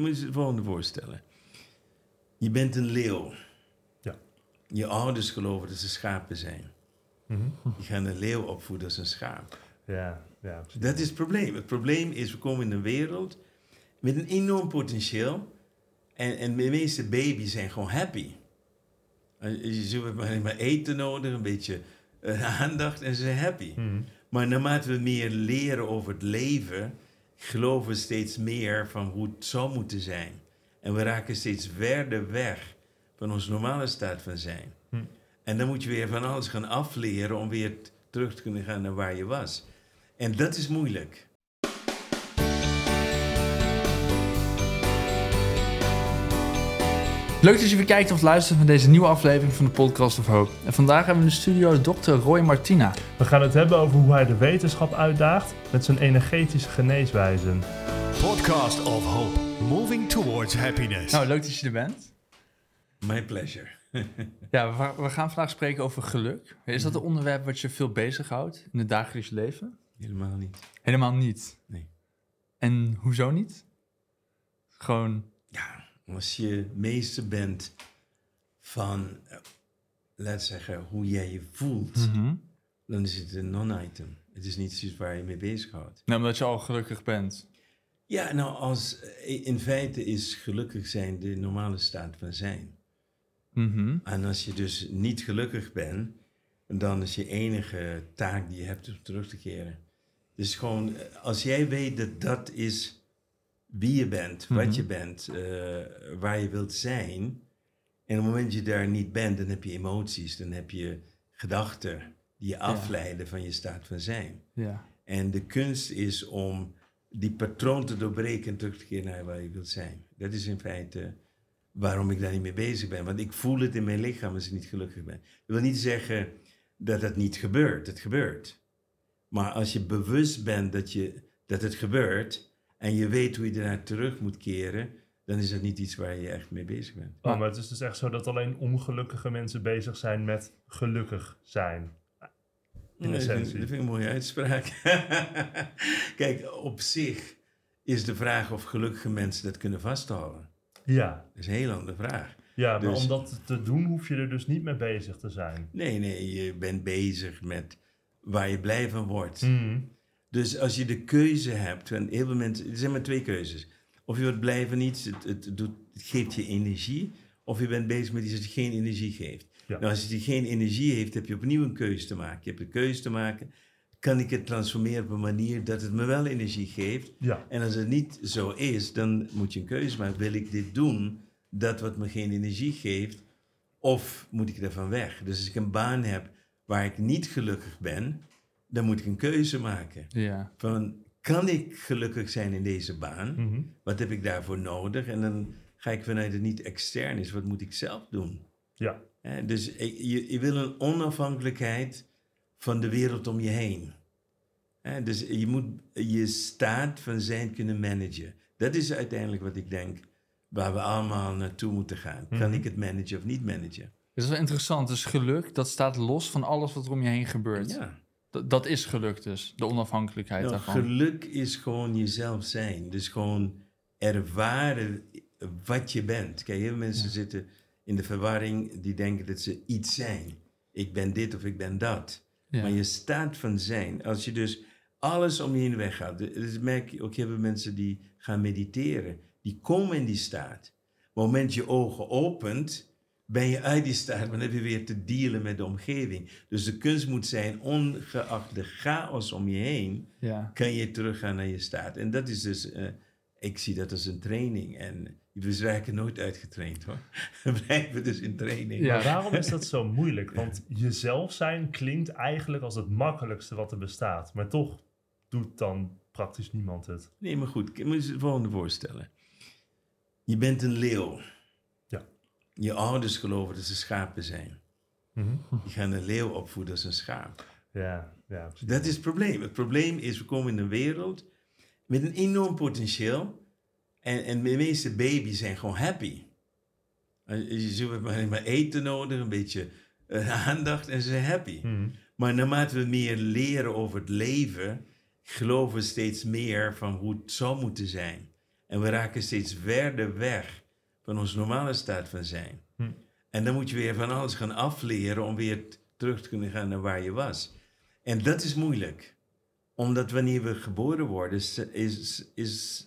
moet je het volgende voorstellen. Je bent een leeuw. Ja. Je ouders geloven dat ze schapen zijn. Mhm. Je gaat een leeuw opvoeden als een schaap. Ja, ja. precies. Dat is het probleem. Het probleem is, we komen in een wereld met een enorm potentieel. En, en de meeste baby's zijn gewoon happy. Ze hebben maar eten nodig, een beetje eh, aandacht en ze zijn happy. Mhm. Maar naarmate we meer leren over het leven, geloven steeds meer van hoe het zou moeten zijn. En we raken steeds verder weg van onze normale staat van zijn. Hm. En dan moet je weer van alles gaan afleren om weer terug te kunnen gaan naar waar je was. En dat is moeilijk. Leuk dat je weer kijkt of luistert naar deze nieuwe aflevering van de Podcast of Hope. En vandaag hebben we in de studio Dr. Roy Martina. We gaan het hebben over hoe hij de wetenschap uitdaagt met zijn energetische geneeswijzen. Podcast of Hope, moving towards happiness. Nou, leuk dat je er bent. My pleasure. Ja, we, we gaan vandaag spreken over geluk. Is dat een onderwerp wat je veel bezighoudt in het dagelijks leven? Helemaal niet. Helemaal niet. Nee. En hoezo niet? Gewoon, als je meester bent van, eh, laat zeggen, hoe jij je voelt, mhm. dan is het een non-item. Het is niet iets waar je mee bezighoudt. nou, omdat je al gelukkig bent. Ja, nou, als, eh, in feite is gelukkig zijn de normale staat van zijn. Mhm. En als je dus niet gelukkig bent, dan is je enige taak die je hebt om terug te keren. Dus gewoon, eh, als jij weet dat dat is wie je bent, Mhm. wat je bent, eh, waar je wilt zijn. En op het moment dat je daar niet bent, dan heb je emoties, dan heb je gedachten die je afleiden van je staat van zijn. Ja. En de kunst is om die patroon te doorbreken en terug te keren naar waar je wilt zijn. Dat is in feite waarom ik daar niet mee bezig ben. Want ik voel het in mijn lichaam als ik niet gelukkig ben. Dat wil niet zeggen dat het niet gebeurt. Het gebeurt. Maar als je bewust bent dat, je, dat het gebeurt en je weet hoe je ernaar terug moet keren, dan is dat niet iets waar je echt mee bezig bent. Oh, maar het is dus echt zo dat alleen ongelukkige mensen bezig zijn met gelukkig zijn. In dat, vind, essentie. dat vind ik een mooie uitspraak. Kijk, op zich is de vraag of gelukkige mensen dat kunnen vasthouden. Ja, Dat is een heel andere vraag. ja maar Dus- om dat te doen hoef je er dus niet mee bezig te zijn. Nee, nee, je bent bezig met waar je blij van wordt. Mhm. Dus als je de keuze hebt, en heel veel mensen, er zijn maar twee keuzes. Of je wordt blij van iets, het, het, doet, het geeft je energie, of je bent bezig met iets dat je geen energie geeft. Ja. Nou, als het geen energie heeft, heb je opnieuw een keuze te maken. Je hebt een keuze te maken, kan ik het transformeren op een manier dat het me wel energie geeft? Ja, En als het niet zo is, dan moet je een keuze maken. Wil ik dit doen, dat wat me geen energie geeft, of moet ik ervan weg? Dus als ik een baan heb waar ik niet gelukkig ben, dan moet ik een keuze maken. Ja. Van, kan ik gelukkig zijn in deze baan? Mhm. Wat heb ik daarvoor nodig? En dan ga ik vanuit het niet extern is, wat moet ik zelf doen? ja, dus ik- je, je wil een onafhankelijkheid van de wereld om je heen. Dus je moet je staat van zijn kunnen managen. Dat is uiteindelijk wat ik denk waar we allemaal naartoe moeten gaan. Kan Mhm. ik het managen of niet managen? Dat is wel interessant. Dus geluk, dat staat los van alles wat er om je heen gebeurt. Ja. Dat, is geluk dus, de onafhankelijkheid Nou, daarvan. geluk is gewoon jezelf zijn. Dus gewoon ervaren wat je bent. Kijk, heel veel mensen Ja. zitten in de verwarring die denken dat ze iets zijn. Ik ben dit of ik ben dat. Ja. Maar je staat van zijn, als je dus alles om je heen weggaat. Dus merk je ook heel veel mensen die gaan mediteren. Die komen in die staat. Op het moment je ogen opent, ben je uit die staat. Maar dan heb je weer te dealen met de omgeving. Dus de kunst moet zijn, ongeacht de chaos om je heen, ja. kan je teruggaan naar je staat. En dat is dus, eh, ik zie dat als een training. En we raken nooit uitgetraind hoor. We blijven dus in training. Ja. Maar waarom is dat zo moeilijk? Want jezelf zijn klinkt eigenlijk als het makkelijkste wat er bestaat. Maar toch doet dan praktisch niemand het. Nee, maar goed, ik moet je het volgende voorstellen. Je bent een leeuw. Je ouders geloven dat ze schapen zijn. Mhm. Je gaat een leeuw opvoeden als een schaap. Ja, ja, precies. Dat is het probleem. Het probleem is, we komen in een wereld met een enorm potentieel. En, en de meeste baby's zijn gewoon happy. Ze hebben alleen maar eten nodig, een beetje eh, aandacht en ze zijn happy. Mhm. Maar naarmate we meer leren over het leven, geloven we steeds meer van hoe het zou moeten zijn. En we raken steeds verder weg van onze normale staat van zijn. Hm. En dan moet je weer van alles gaan afleren om weer terug te kunnen gaan naar waar je was. En dat is moeilijk. Omdat wanneer we geboren worden, is, is, is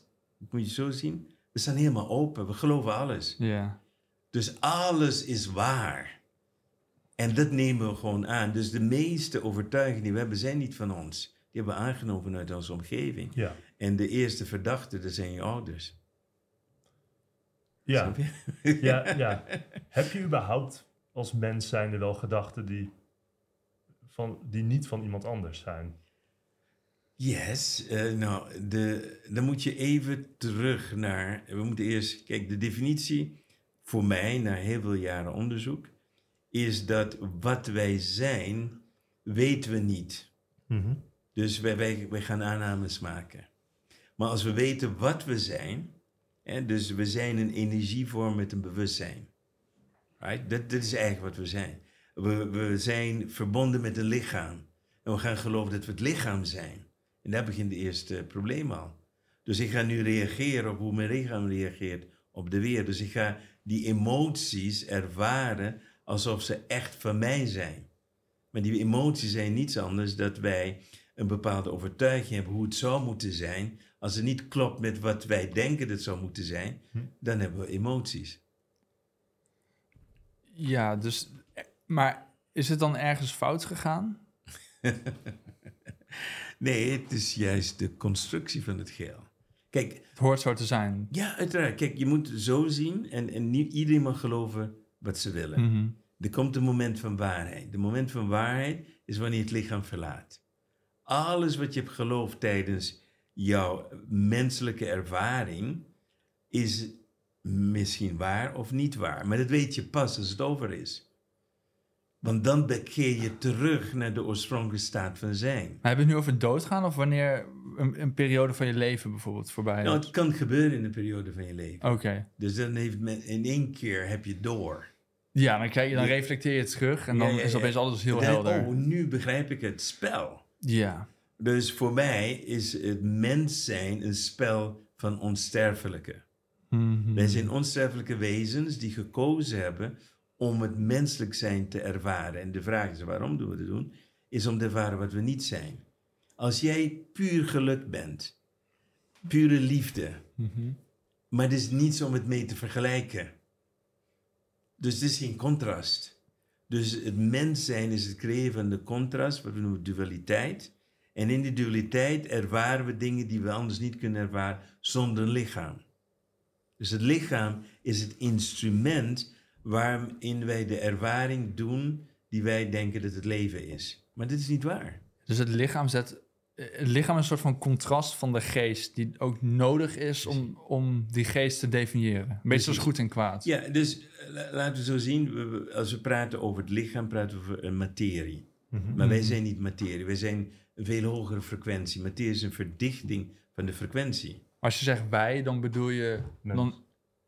moet je zo zien, we staan helemaal open. We geloven alles. Ja. Dus alles is waar. En dat nemen we gewoon aan. Dus de meeste overtuigingen die we hebben, zijn niet van ons. Die hebben we aangenomen vanuit onze omgeving. Ja. En de eerste verdachten, dat zijn je ouders. Ja. Ja, ja. Heb je überhaupt als mens zijnde wel gedachten die, van, die niet van iemand anders zijn? Yes, eh, nou, de, dan moet je even terug naar. We moeten eerst. Kijk, de definitie voor mij, na heel veel jaren onderzoek, is dat wat wij zijn, weten we niet. Mhm. Dus wij, wij, wij gaan aannames maken. Maar als we weten wat we zijn, hè, dus we zijn een energievorm met een bewustzijn. Right? Dat, is eigenlijk wat we zijn. We, we zijn verbonden met een lichaam. En we gaan geloven dat we het lichaam zijn. En daar begint het eerste probleem al. Dus ik ga nu reageren op hoe mijn lichaam reageert op de wereld. Dus ik ga die emoties ervaren alsof ze echt van mij zijn. Maar die emoties zijn niets anders dat wij een bepaalde overtuiging hebben hoe het zou moeten zijn. Als het niet klopt met wat wij denken dat het zou moeten zijn, Hm. dan hebben we emoties. Ja, dus... Maar is het dan ergens fout gegaan? Nee, het is juist de constructie van het geheel. Kijk, Het hoort zo te zijn. ja, uiteraard. Kijk, je moet het zo zien en, en niet iedereen mag geloven wat ze willen. Mhm. Er komt een moment van waarheid. De moment van waarheid is wanneer je het lichaam verlaat. Alles wat je hebt geloofd tijdens jouw menselijke ervaring is misschien waar of niet waar. Maar dat weet je pas als het over is. Want dan bekeer je terug naar de oorspronkelijke staat van zijn. Maar heb je het nu over doodgaan of wanneer een, een periode van je leven bijvoorbeeld voorbij Nou, is? het kan gebeuren in een periode van je leven. Oké. Dus dan heeft men in één keer heb je door. Ja, dan, krijg je, dan reflecteer je het terug en dan Ja, ja, is opeens alles heel Dan- helder. Oh, nu begrijp ik het spel. Ja. Dus voor mij is het mens zijn een spel van onsterfelijke. Mhm. Wij zijn onsterfelijke wezens die gekozen hebben om het menselijk zijn te ervaren. En de vraag is, waarom doen we dat doen? Is om te ervaren wat we niet zijn. Als jij puur geluk bent, pure liefde, Mhm. maar er is niets om het mee te vergelijken. Dus het is geen contrast. Dus het mens zijn is het creëren van de contrast, wat we noemen dualiteit. En in die dualiteit ervaren we dingen die we anders niet kunnen ervaren zonder een lichaam. Dus het lichaam is het instrument waarin wij de ervaring doen die wij denken dat het leven is. Maar dit is niet waar. Dus het lichaam zet... Het lichaam is een soort van contrast van de geest... die ook nodig is om, om die geest te definiëren. Een beetje zoals goed en kwaad. Ja, dus eh, la- laten we zo zien, als we praten over het lichaam, praten we over een materie. Mhm. Maar wij zijn niet materie, wij zijn een veel hogere frequentie. Materie is een verdichting van de frequentie. Als je zegt wij, dan bedoel je... Mens. Dan,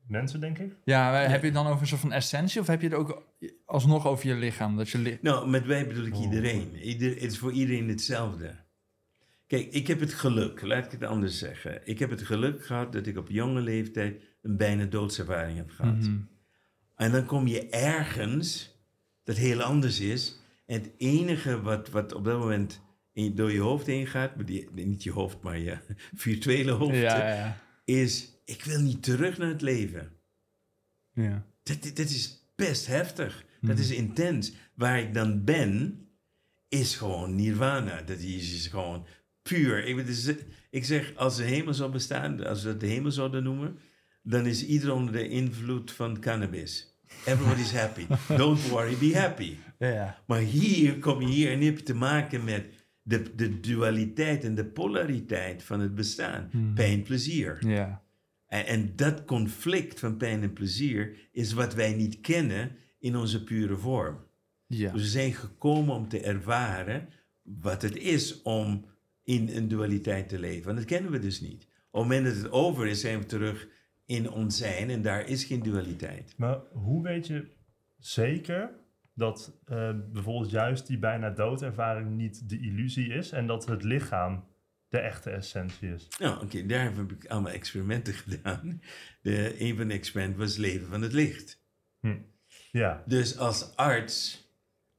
Mensen, denk ik? ja, maar heb je het dan over een soort van essentie... of heb je het ook alsnog over je lichaam? Dat je li- Nou, met wij bedoel ik Oh. iedereen. Ieder, het is voor iedereen hetzelfde. Kijk, ik heb het geluk, laat ik het anders zeggen. Ik heb het geluk gehad dat ik op jonge leeftijd een bijna doodservaring heb gehad. Mhm. En dan kom je ergens dat heel anders is. En het enige wat, wat op dat moment in, door je hoofd heen gaat, die, niet je hoofd, maar je virtuele hoofd, Ja, ja, ja. is: ik wil niet terug naar het leven. ja. Dat, dat is best heftig. Dat Mhm. is intens. Waar ik dan ben, is gewoon nirvana. Dat is, is gewoon puur. Ik, het is- ik zeg, als de hemel zou bestaan, als we dat de hemel zouden noemen, dan is ieder onder de invloed van cannabis. Everybody's happy. Don't worry, be happy. ja. Maar hier kom je hier en heb je te maken met de, de dualiteit en de polariteit van het bestaan. Mhm. Pijn, plezier. ja. En, en dat conflict van pijn en plezier is wat wij niet kennen in onze pure vorm. ja. Dus we zijn gekomen om te ervaren wat het is om in een dualiteit te leven. En dat kennen we dus niet. Op het moment dat het over is, zijn we terug in ons zijn en daar is geen dualiteit. Maar hoe weet je zeker dat eh, bijvoorbeeld juist die bijna doodervaring niet de illusie is en dat het lichaam de echte essentie is. Nou, oké, daar heb ik allemaal experimenten gedaan. De, een van de experimenten was leven van het licht. Ja, Dus als arts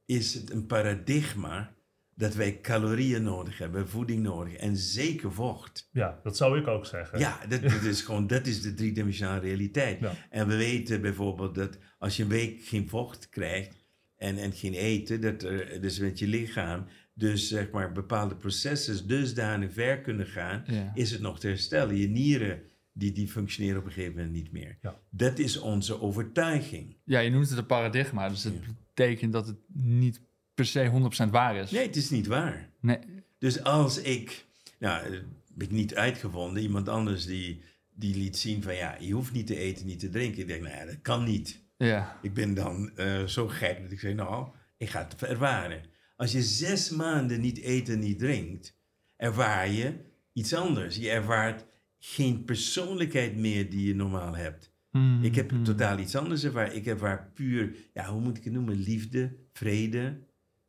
is het een paradigma dat wij calorieën nodig hebben, voeding nodig en zeker vocht. ja, dat zou ik ook zeggen. Ja, dat, dat is gewoon, dat is de driedimensionale realiteit. Ja. En we weten bijvoorbeeld dat als je een week geen vocht krijgt en, en geen eten, dat er dus met je lichaam dus zeg maar bepaalde processen dusdanig ver kunnen gaan, Ja. is het nog te herstellen. Je nieren, die, die functioneren op een gegeven moment niet meer. Ja. Dat is onze overtuiging. ja, je noemt het een paradigma, dus het betekent dat het niet per se 100% waar is. Nee, het is niet waar. Nee. Dus als ik, nou, dat heb ik niet uitgevonden, iemand anders die, die liet zien van ja, je hoeft niet te eten, niet te drinken. Ik denk, nou ja, dat kan niet. Ja. Ik ben dan eh, zo gek dat ik zeg, nou, ik ga het ervaren. Als je zes maanden niet eet en niet drinkt, ervaar je iets anders. Je ervaart geen persoonlijkheid meer die je normaal hebt. Mm, Ik heb mm. totaal iets anders ervaren. Ik ervaar puur, ja, hoe moet ik het noemen? Liefde, vrede,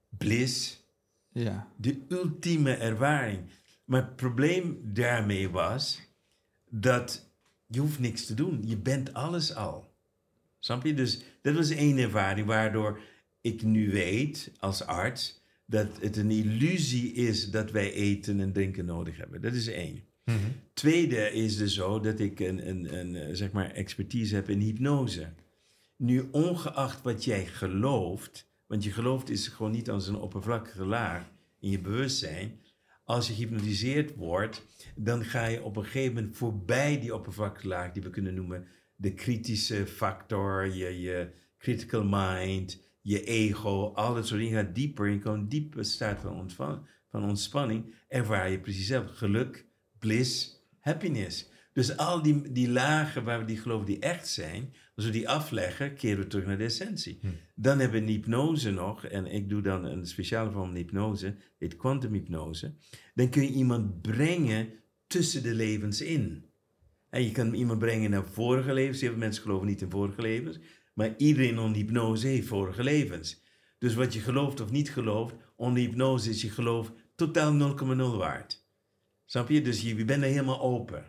bliss Ja. de ultieme ervaring. Maar het probleem daarmee was dat je hoeft niks te doen. Je bent alles al. Snap je? Dus dat was één ervaring waardoor ik nu weet als arts dat het een illusie is dat wij eten en drinken nodig hebben. Dat is één. Mhm. Tweede is dus zo dat ik een, een, een eh, zeg maar expertise heb in hypnose. Nu, ongeacht wat jij gelooft, want je gelooft is gewoon niet als een oppervlakkige laag in je bewustzijn. Als je gehypnotiseerd wordt, dan ga je op een gegeven moment voorbij die oppervlakkige laag, die we kunnen noemen de kritische factor, je, je critical mind, je ego, al dat soort dingen gaat dieper. Je komt diepe staat van, van ontspanning, ervaar je precies zelf geluk, bliss, happiness. Dus al die, die lagen waar we die geloven die echt zijn, als we die afleggen, keren we terug naar de essentie. Dan hebben we een hypnose nog, en ik doe dan een speciale vorm van hypnose, heet kwantumhypnose. Dan kun je iemand brengen tussen de levens in. En je kan iemand brengen naar vorige levens. Heel veel mensen geloven niet in vorige levens. Maar iedereen onder hypnose heeft vorige levens. Dus wat je gelooft of niet gelooft, onder hypnose is je geloof totaal 0,0 waard. Snap je? Dus je, je bent er helemaal open.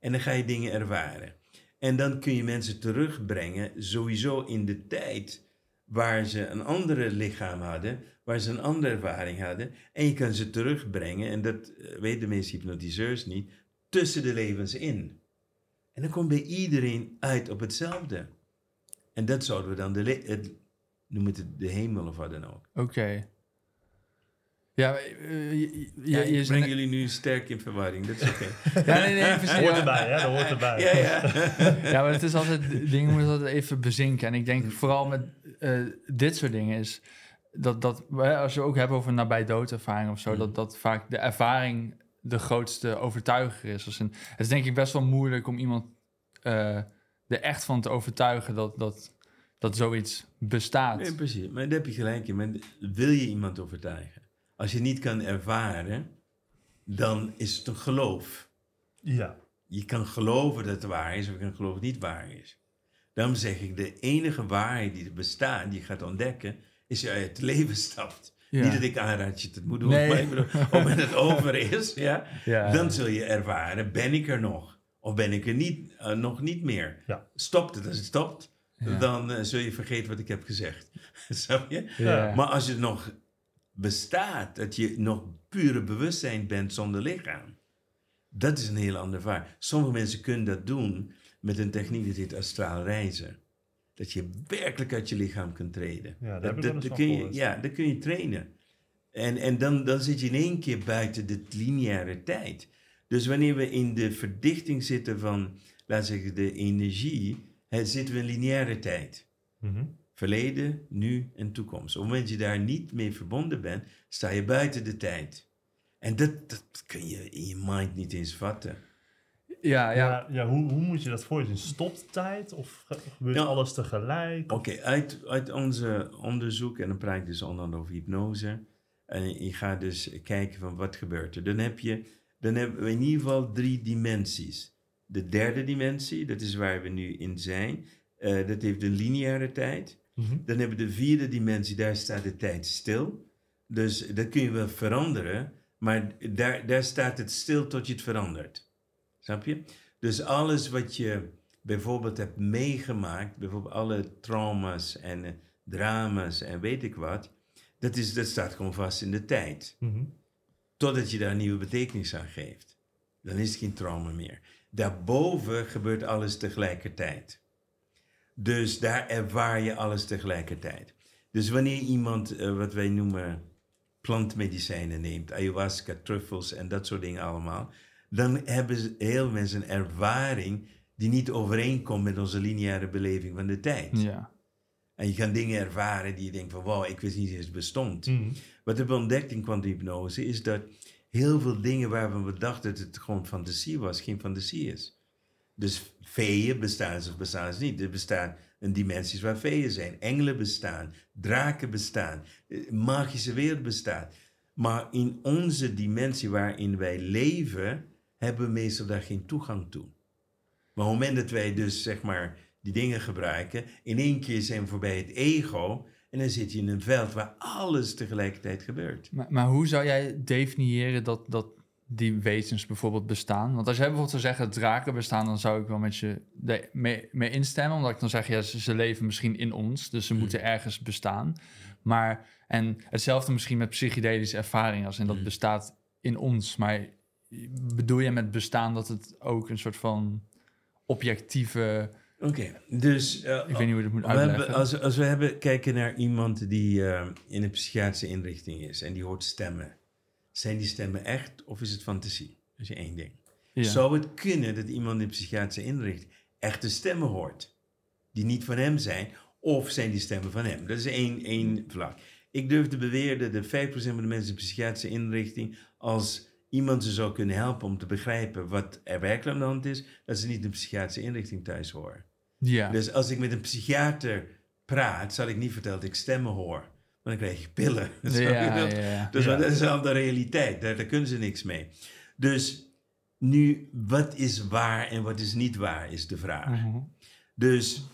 En dan ga je dingen ervaren. En dan kun je mensen terugbrengen, sowieso in de tijd waar ze een andere lichaam hadden, waar ze een andere ervaring hadden. En je kan ze terugbrengen, en dat eh, weten de meeste hypnotiseurs niet, tussen de levens in. En dan komt bij iedereen uit op hetzelfde. En dat zouden we dan de, de hemel of wat dan ook. Oké. Ja, eh, je, je, Ja, je, ik breng jullie nu sterk in verwarring, dat is oké. Ja, nee, nee, precies. Hoort ja. erbij, hè? Dat hoort erbij. ja, ja. Ja, maar het is altijd, dingen moeten altijd even bezinken. En ik denk vooral met eh, dit soort dingen is dat, dat hè, als je ook hebt over nabij doodervaring of zo, Mm. dat, dat vaak de ervaring de grootste overtuiger is. Dus een, het is denk ik best wel moeilijk om iemand eh, er echt van te overtuigen dat, dat, dat zoiets bestaat. Nee, precies. Maar daar heb je gelijk in. Wil je iemand overtuigen? Als je niet kan ervaren, dan is het een geloof. Ja. Je kan geloven dat het waar is, of je kan geloven dat het niet waar is. Daarom zeg ik, de enige waarheid die er bestaat, die je gaat ontdekken, is je uit het leven stapt. Ja. Niet dat ik aanraad je het moet doen, Nee. maar ik bedoel, op het moment dat het over is, ja, Ja. dan zul je ervaren, ben ik er nog? Of ben ik er niet, eh, nog niet meer? Ja. Stopt het. Als het stopt, dan eh, zul je vergeten wat ik heb gezegd. Snap je? Ja. Maar als je nog bestaat, dat je nog pure bewustzijn bent zonder lichaam, dat is een heel ander vaar. Sommige mensen kunnen dat doen met een techniek die heet astraal reizen. Dat je werkelijk uit je lichaam kunt treden. Ja, dat, kun je. Ja, dat kun je trainen. En, en dan, dan zit je in één keer buiten de lineaire tijd. Dus wanneer we in de verdichting zitten van, laten we zeggen, de energie, hè, zitten we in lineaire tijd. Mhm. Verleden, nu en toekomst. Op het moment dat je daar niet mee verbonden bent, sta je buiten de tijd. En dat, dat kun je in je mind niet eens vatten. Ja, ja. Ja, ja hoe, hoe moet je dat voor je zien? Stopt tijd of ge- gebeurt Ja. alles tegelijk? Oké, uit, uit onze onderzoek, en dan praat ik dus onder andere over hypnose. En je gaat dus kijken van wat gebeurt er. Dan, heb je, dan hebben we in ieder geval drie dimensies. De derde dimensie, dat is waar we nu in zijn. eh, dat heeft een lineaire tijd. Mhm. Dan hebben we de vierde dimensie, daar staat de tijd stil. Dus dat kun je wel veranderen, Maar daar, daar staat het stil tot je het verandert. Snap je? Dus alles wat je bijvoorbeeld hebt meegemaakt, bijvoorbeeld alle trauma's en eh, drama's en weet ik wat, dat, is, dat staat gewoon vast in de tijd. Mhm. Totdat je daar een nieuwe betekenis aan geeft. Dan is het geen trauma meer. Daarboven gebeurt alles tegelijkertijd. Dus daar ervaar je alles tegelijkertijd. Dus wanneer iemand eh, wat wij noemen plantmedicijnen neemt, ayahuasca, truffels en dat soort dingen allemaal, dan hebben ze- heel mensen een ervaring die niet overeenkomt met onze lineaire beleving van de tijd. Ja. En je kan dingen ervaren die je denkt van wow, ik wist niet eens bestond. Mhm. Wat we ontdekt in kwantumhypnose is dat heel veel dingen waarvan we dachten dat het gewoon fantasie was, geen fantasie is. Dus feeën bestaan of bestaan ze niet. Er bestaan een dimensies waar feeën zijn. Engelen bestaan, draken bestaan, eh, magische wereld bestaat. Maar in onze dimensie waarin wij leven, hebben we meestal daar geen toegang toe. Maar op het moment dat wij dus zeg maar die dingen gebruiken, in één keer zijn we voorbij het ego en dan zit je in een veld waar alles tegelijkertijd gebeurt. Maar, maar hoe zou jij definiëren dat, dat die wezens bijvoorbeeld bestaan? Want als jij bijvoorbeeld zou zeggen draken bestaan, dan zou ik wel met je mee, mee instemmen. Omdat ik dan zeg, ja, ze, ze leven misschien in ons, dus ze Mm. moeten ergens bestaan. Maar, en hetzelfde misschien met psychedelische ervaringen, als in dat Mm. bestaat in ons. Maar bedoel je met bestaan dat het ook een soort van objectieve... Oké, dus eh, Ik weet niet hoe dat moet we uitleggen. hebben, als, als we hebben, kijken naar iemand die eh, in een psychiatrische inrichting is en die hoort stemmen. Zijn die stemmen echt of is het fantasie? Dat is één ding. Ja. Zou het kunnen dat iemand in een psychiatrische inrichting echte stemmen hoort? Die niet van hem zijn, of zijn die stemmen van hem? Dat is één, één vlak. Ik durf te beweren dat 5% van de mensen in psychiatrische inrichting, als iemand ze zou kunnen helpen om te begrijpen wat er werkelijk aan de hand is, dat ze niet in een psychiatrische inrichting thuis horen. ja. Dus als ik met een psychiater praat, zal ik niet vertellen dat ik stemmen hoor. Maar dan krijg je pillen. Ja, ja. Dus dat is al de realiteit. Daar, daar kunnen ze niks mee. Dus nu, wat is waar en wat is niet waar, is de vraag. Mhm. Dus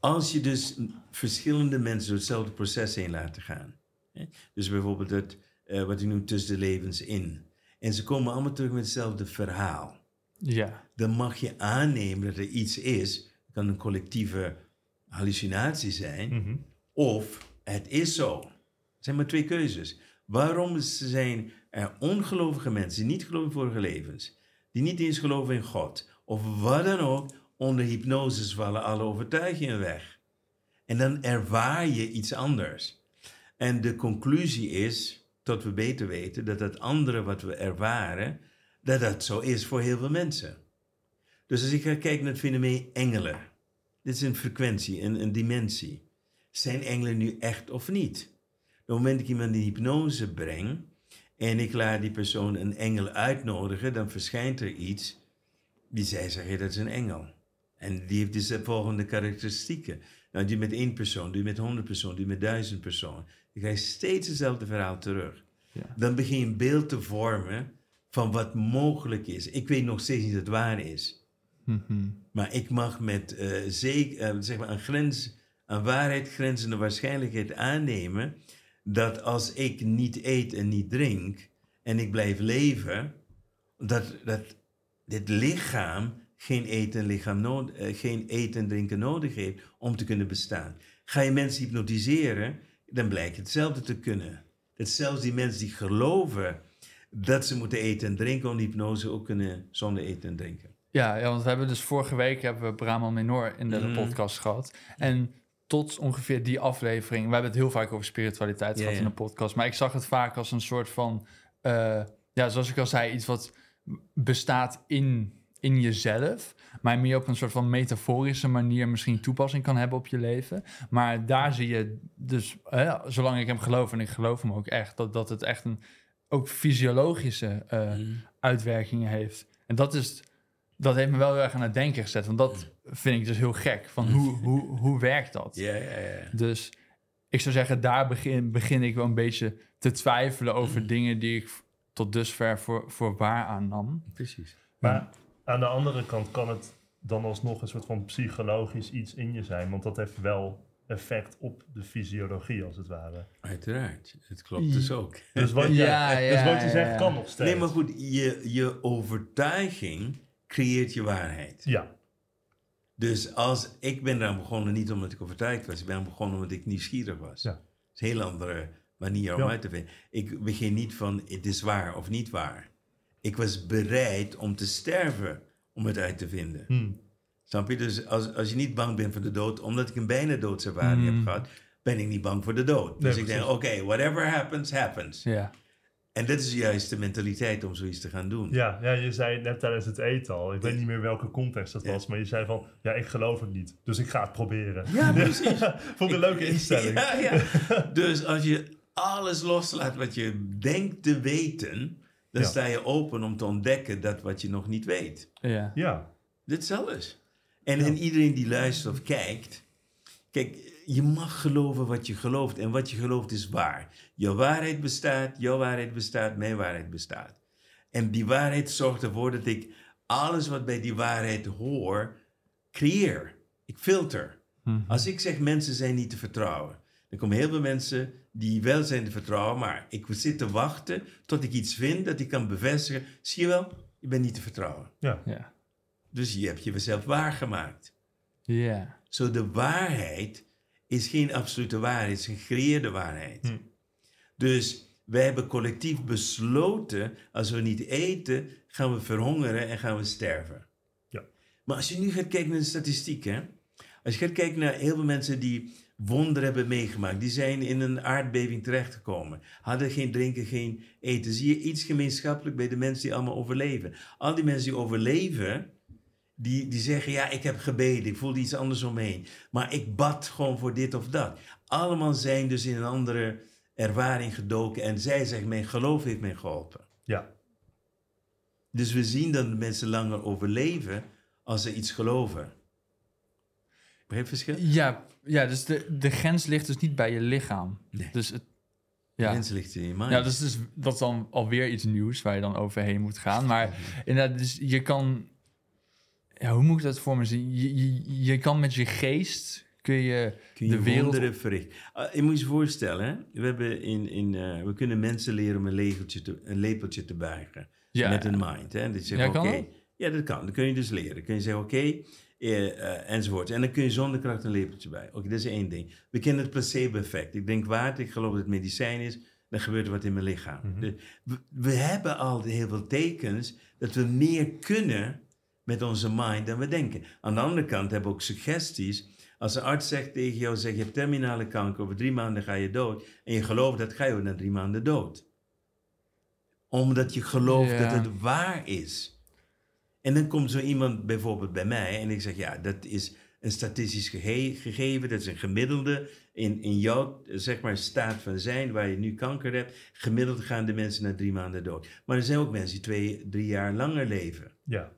als je dus verschillende mensen door hetzelfde proces heen laten gaan. Hè? Dus bijvoorbeeld het, eh, wat u noemt tussen de levens in. En ze komen allemaal terug met hetzelfde verhaal ja. dan mag je aannemen dat er iets is. Het kan een collectieve hallucinatie zijn, Mhm. of het is zo. Er zijn maar twee keuzes. Waarom zijn er ongelovige mensen die niet geloven in vorige levens, die niet eens geloven in God, of wat dan ook, onder hypnose vallen alle overtuigingen weg. En dan ervaar je iets anders. En de conclusie is, tot we beter weten, dat het andere wat we ervaren, dat dat zo is voor heel veel mensen. Dus als ik ga kijken naar het fenomeen engelen. Dit is een frequentie, een dimensie. Zijn engelen nu echt of niet? Op het moment dat ik iemand in hypnose breng en ik laat die persoon een engel uitnodigen, dan verschijnt er iets die zij zeggen dat is een engel. En die heeft dus de volgende karakteristieken. Nou, je met één persoon, je met honderd personen, je met duizend personen. Dan krijg je steeds hetzelfde verhaal terug. Ja. Dan begin je een beeld te vormen van wat mogelijk is. Ik weet nog steeds niet dat het waar is. Mhm. Maar ik mag met eh, zeker, eh, zeg maar een grens, aan waarheid grenzende waarschijnlijkheid aannemen dat als ik niet eet en niet drink en ik blijf leven, dat, dat dit lichaam geen eten, en lichaam nood, eh, geen eten en drinken nodig heeft om te kunnen bestaan. Ga je mensen hypnotiseren, dan blijkt hetzelfde te kunnen. Dat zelfs die mensen die geloven dat ze moeten eten en drinken om hypnose ook kunnen zonder eten en drinken. Ja, ja, want we hebben dus vorige week hebben we Brahman Menor in de Mhm. podcast gehad. En tot ongeveer die aflevering, we hebben het heel vaak over spiritualiteit gehad in de podcast, maar ik zag het vaak als een soort van, eh, ja, zoals ik al zei, iets wat bestaat in, in jezelf, maar meer op een soort van metaforische manier misschien toepassing kan hebben op je leven. Maar daar zie je dus, hè, zolang ik hem geloof, en ik geloof hem ook echt, dat, dat het echt een ook fysiologische eh, uitwerkingen heeft. En dat is, dat heeft me wel heel erg aan het denken gezet, want dat vind ik dus heel gek. Van hoe, hoe, hoe werkt dat? Ja, ja, ja. Dus ik zou zeggen, daar begin, begin ik wel een beetje te twijfelen over dingen die ik tot dusver voor, voor waar aannam. Precies. Maar aan de andere kant kan het dan alsnog een soort van psychologisch iets in je zijn. Want dat heeft wel effect op de fysiologie, als het ware. Uiteraard. Het klopt dus ook. Dus wat, Ja, ja, ja, dus wat je ja, zegt ja. kan nog steeds. Nee, maar goed, je, je overtuiging creëert je waarheid. Ja, Dus als ik ben eraan begonnen niet omdat ik overtuigd was, ik ben eraan begonnen omdat ik nieuwsgierig was. Ja. Dat is een heel andere manier om Ja. uit te vinden. Ik begin niet van het is waar of niet waar. Ik was bereid om te sterven om het uit te vinden. Hm. Snap je? Dus als, als je niet bang bent voor de dood, omdat ik een bijna doodservaring Hmm. heb gehad, ben ik niet bang voor de dood. Nee, dus ik denk, oké, whatever happens, happens. Ja. En dat is juist de mentaliteit om zoiets te gaan doen. ja, ja, je zei net tijdens het eten al, ik weet niet meer welke context dat Ja. was, maar je zei van, ja, ik geloof het niet, dus ik ga het proberen. Ja, precies. Vond ik een leuke instelling. Ja, ja. Dus als je alles loslaat wat je denkt te weten, dan Ja. sta je open om te ontdekken dat wat je nog niet weet. Ja. Ja, Dit is alles. En, en iedereen die luistert of kijkt, kijk, je mag geloven wat je gelooft en wat je gelooft is waar. Jouw waarheid bestaat, jouw waarheid bestaat, mijn waarheid bestaat. En die waarheid zorgt ervoor dat ik alles wat bij die waarheid hoor, creëer. Ik filter. Mhm. Als ik zeg mensen zijn niet te vertrouwen, dan komen heel veel mensen die wel zijn te vertrouwen, maar ik zit te wachten tot ik iets vind dat ik kan bevestigen. Zie je wel, je bent niet te vertrouwen. ja, Ja. Dus je hebt jezelf waargemaakt. Ja. Zo de waarheid is geen absolute waarheid, het is een gecreëerde waarheid. Hm. Dus wij hebben collectief besloten, als we niet eten, gaan we verhongeren en gaan we sterven. Ja. Maar als je nu gaat kijken naar de statistieken, als je gaat kijken naar heel veel mensen die wonderen hebben meegemaakt, die zijn in een aardbeving terechtgekomen, hadden geen drinken, geen eten. Zie je iets gemeenschappelijk bij de mensen die allemaal overleven? Al die mensen die overleven, die, die zeggen, ja, ik heb gebeden, ik voelde iets anders omheen. Maar ik bad gewoon voor dit of dat. Allemaal zijn dus in een andere ervaring gedoken. En zij zeggen, mijn geloof heeft mij geholpen. ja, Dus we zien dat de mensen langer overleven als ze iets geloven. Begrijp verschil? Ja, ja dus de, de grens ligt dus niet bij je lichaam. Nee. Dus het, ja. Mensen ligt in je mind. Ja, dus, dus dat is dan alweer iets nieuws waar je dan overheen moet gaan. Maar inderdaad, dus je kan... Ja, hoe moet ik dat voor me zien? Je, je, je kan met je geest, kun je, Kun je de wereld... wonderen verrichten. Ah, je moet je voorstellen, hè? We, hebben in, in, eh, we kunnen mensen leren om een, lepeltje te, een lepeltje te buigen. Ja, Met een mind. Hè? Dat je zegt, Ja, kan? Ja, dat kan. Dat kun je dus leren. Dan kun je zeggen, oké, eh, eh, enzovoort. En dan kun je zonder kracht een lepeltje bij. Oké, dat is één ding. We kennen het placebo-effect. Ik denk water, ik geloof dat het medicijn is. Dan gebeurt er wat in mijn lichaam. Mhm. Dus we, we hebben al heel veel tekens dat we meer kunnen met onze mind dan we denken. Aan de andere kant hebben we ook suggesties. Als een arts zegt tegen jou, zeg je hebt terminale kanker, over drie maanden ga je dood. En je gelooft dat, ga je ook na drie maanden dood. Omdat je gelooft Ja. dat het waar is. En dan komt zo iemand bijvoorbeeld bij mij en ik zeg, ja, dat is een statistisch gege- gegeven, dat is een gemiddelde in, in jouw zeg maar, staat van zijn, waar je nu kanker hebt. Gemiddeld gaan de mensen na drie maanden dood. Maar er zijn ook mensen die twee, drie jaar langer leven. ja.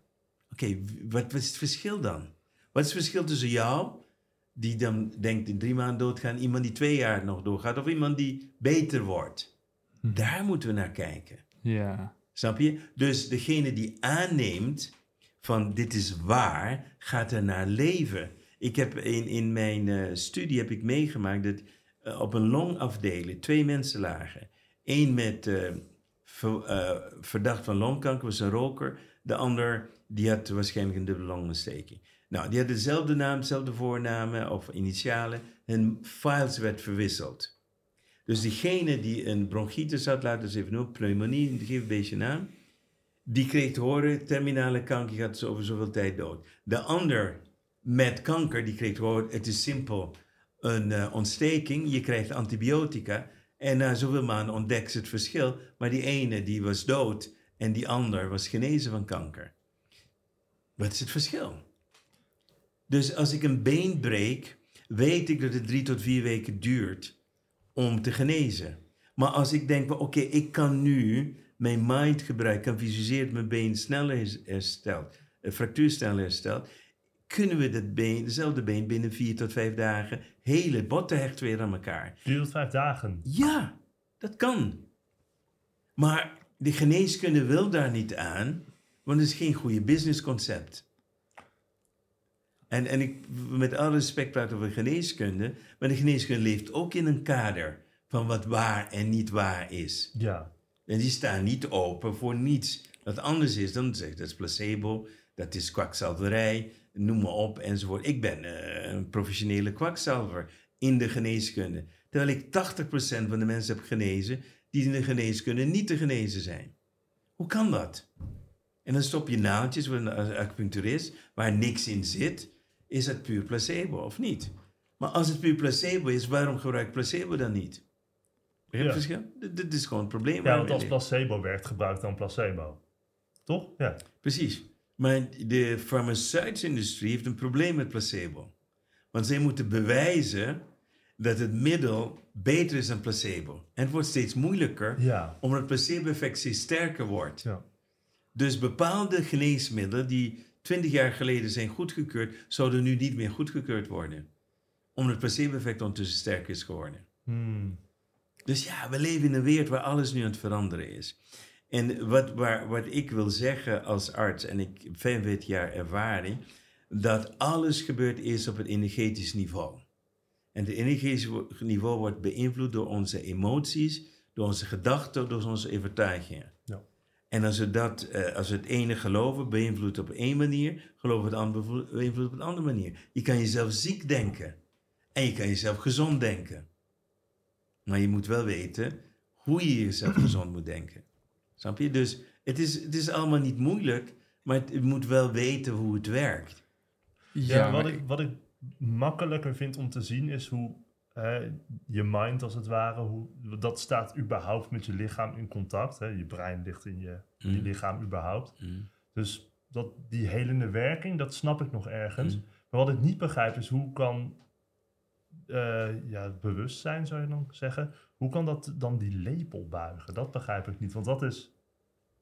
Oké, wat, wat is het verschil dan? Wat is het verschil tussen jou, die dan denkt in drie maanden doodgaan, iemand die twee jaar nog doorgaat, of iemand die beter wordt? Daar moeten we naar kijken. Ja. Snap je? Dus degene die aanneemt van dit is waar, gaat er naar leven. Ik heb in, in mijn eh, studie heb ik meegemaakt dat eh, op een longafdeling twee mensen lagen. Eén met ver- eh, verdacht van longkanker, was een roker. De ander die had waarschijnlijk een dubbele longontsteking. Nou, die hadden dezelfde naam, dezelfde voornamen of initialen. Hun files werd verwisseld. Dus diegene die een bronchitis had, laten we even noemen, pneumonie, geef een beetje naam. Die kreeg te horen, terminale kanker gaat over zoveel tijd dood. De ander met kanker, die kreeg te horen, het is simpel een eh, ontsteking, je krijgt antibiotica. En na zoveel maanden ontdekt ze het verschil. Maar die ene die was dood en die ander was genezen van kanker. Wat is het verschil? Dus als ik een been breek, weet ik dat het drie tot vier weken duurt om te genezen. Maar als ik denk, van, oké, ik kan nu mijn mind gebruiken, kan visualiseren dat mijn been sneller herstelt, een fractuur sneller herstelt, kunnen we dat been, dezelfde been binnen vier tot vijf dagen hele botten hechten weer aan elkaar. Vier tot vijf dagen. Ja, dat kan. Maar de geneeskunde wil daar niet aan, want het is geen goede businessconcept. En, en ik, met alle respect praat over geneeskunde, maar de geneeskunde leeft ook in een kader van wat waar en niet waar is. Ja. En die staan niet open voor niets wat anders is. Dan zeg dat is placebo, dat is kwakzalverij, noem maar op enzovoort. Ik ben eh, een professionele kwakzalver in de geneeskunde. Terwijl ik 80% van de mensen heb genezen die in de geneeskunde niet te genezen zijn. Hoe kan dat? En dan stop je naaldjes voor een acupuncturist waar niks in zit. Is het puur placebo of niet? Maar als het puur placebo is, waarom gebruik placebo dan niet? Begrijp je verschil? Dit- is gewoon het probleem. Ja, want als placebo werkt, gebruik dan placebo. Toch? Ja. Precies. Maar de farmaceutische industrie heeft een probleem met placebo. Want zij moeten bewijzen dat het middel beter is dan placebo. En het wordt steeds moeilijker, Ja. omdat het placebo-effect steeds sterker wordt. Ja. Dus bepaalde geneesmiddelen die 20 jaar geleden zijn goedgekeurd, zouden nu niet meer goedgekeurd worden. Omdat het placebo-effect ondertussen sterker is geworden. Hmm. Dus ja, we leven in een wereld waar alles nu aan het veranderen is. En wat, waar, wat ik wil zeggen als arts, en ik heb 45 jaar ervaring, dat alles gebeurt eerst op het energetisch niveau. En het energetisch niveau wordt beïnvloed door onze emoties, door onze gedachten, door onze overtuigingen. En als we, dat, eh, als het ene geloven, beïnvloedt op één manier, geloven het andere beïnvloedt op een andere manier. Je kan jezelf ziek denken en je kan jezelf gezond denken. Maar je moet wel weten hoe je jezelf gezond moet denken. Snap je? Dus het is, het is allemaal niet moeilijk, maar het, je moet wel weten hoe het werkt. Ja, wat, ik, wat ik makkelijker vind om te zien is hoe hè, je mind als het ware, hoe, dat staat überhaupt met je lichaam in contact. Hè. Je brein ligt in je, Mm. lichaam überhaupt. Mm. Dus dat, die helende werking, dat snap ik nog ergens. Mm. Maar wat ik niet begrijp is hoe kan eh, ja, bewustzijn, zou je dan zeggen, hoe kan dat dan die lepel buigen? Dat begrijp ik niet, want dat is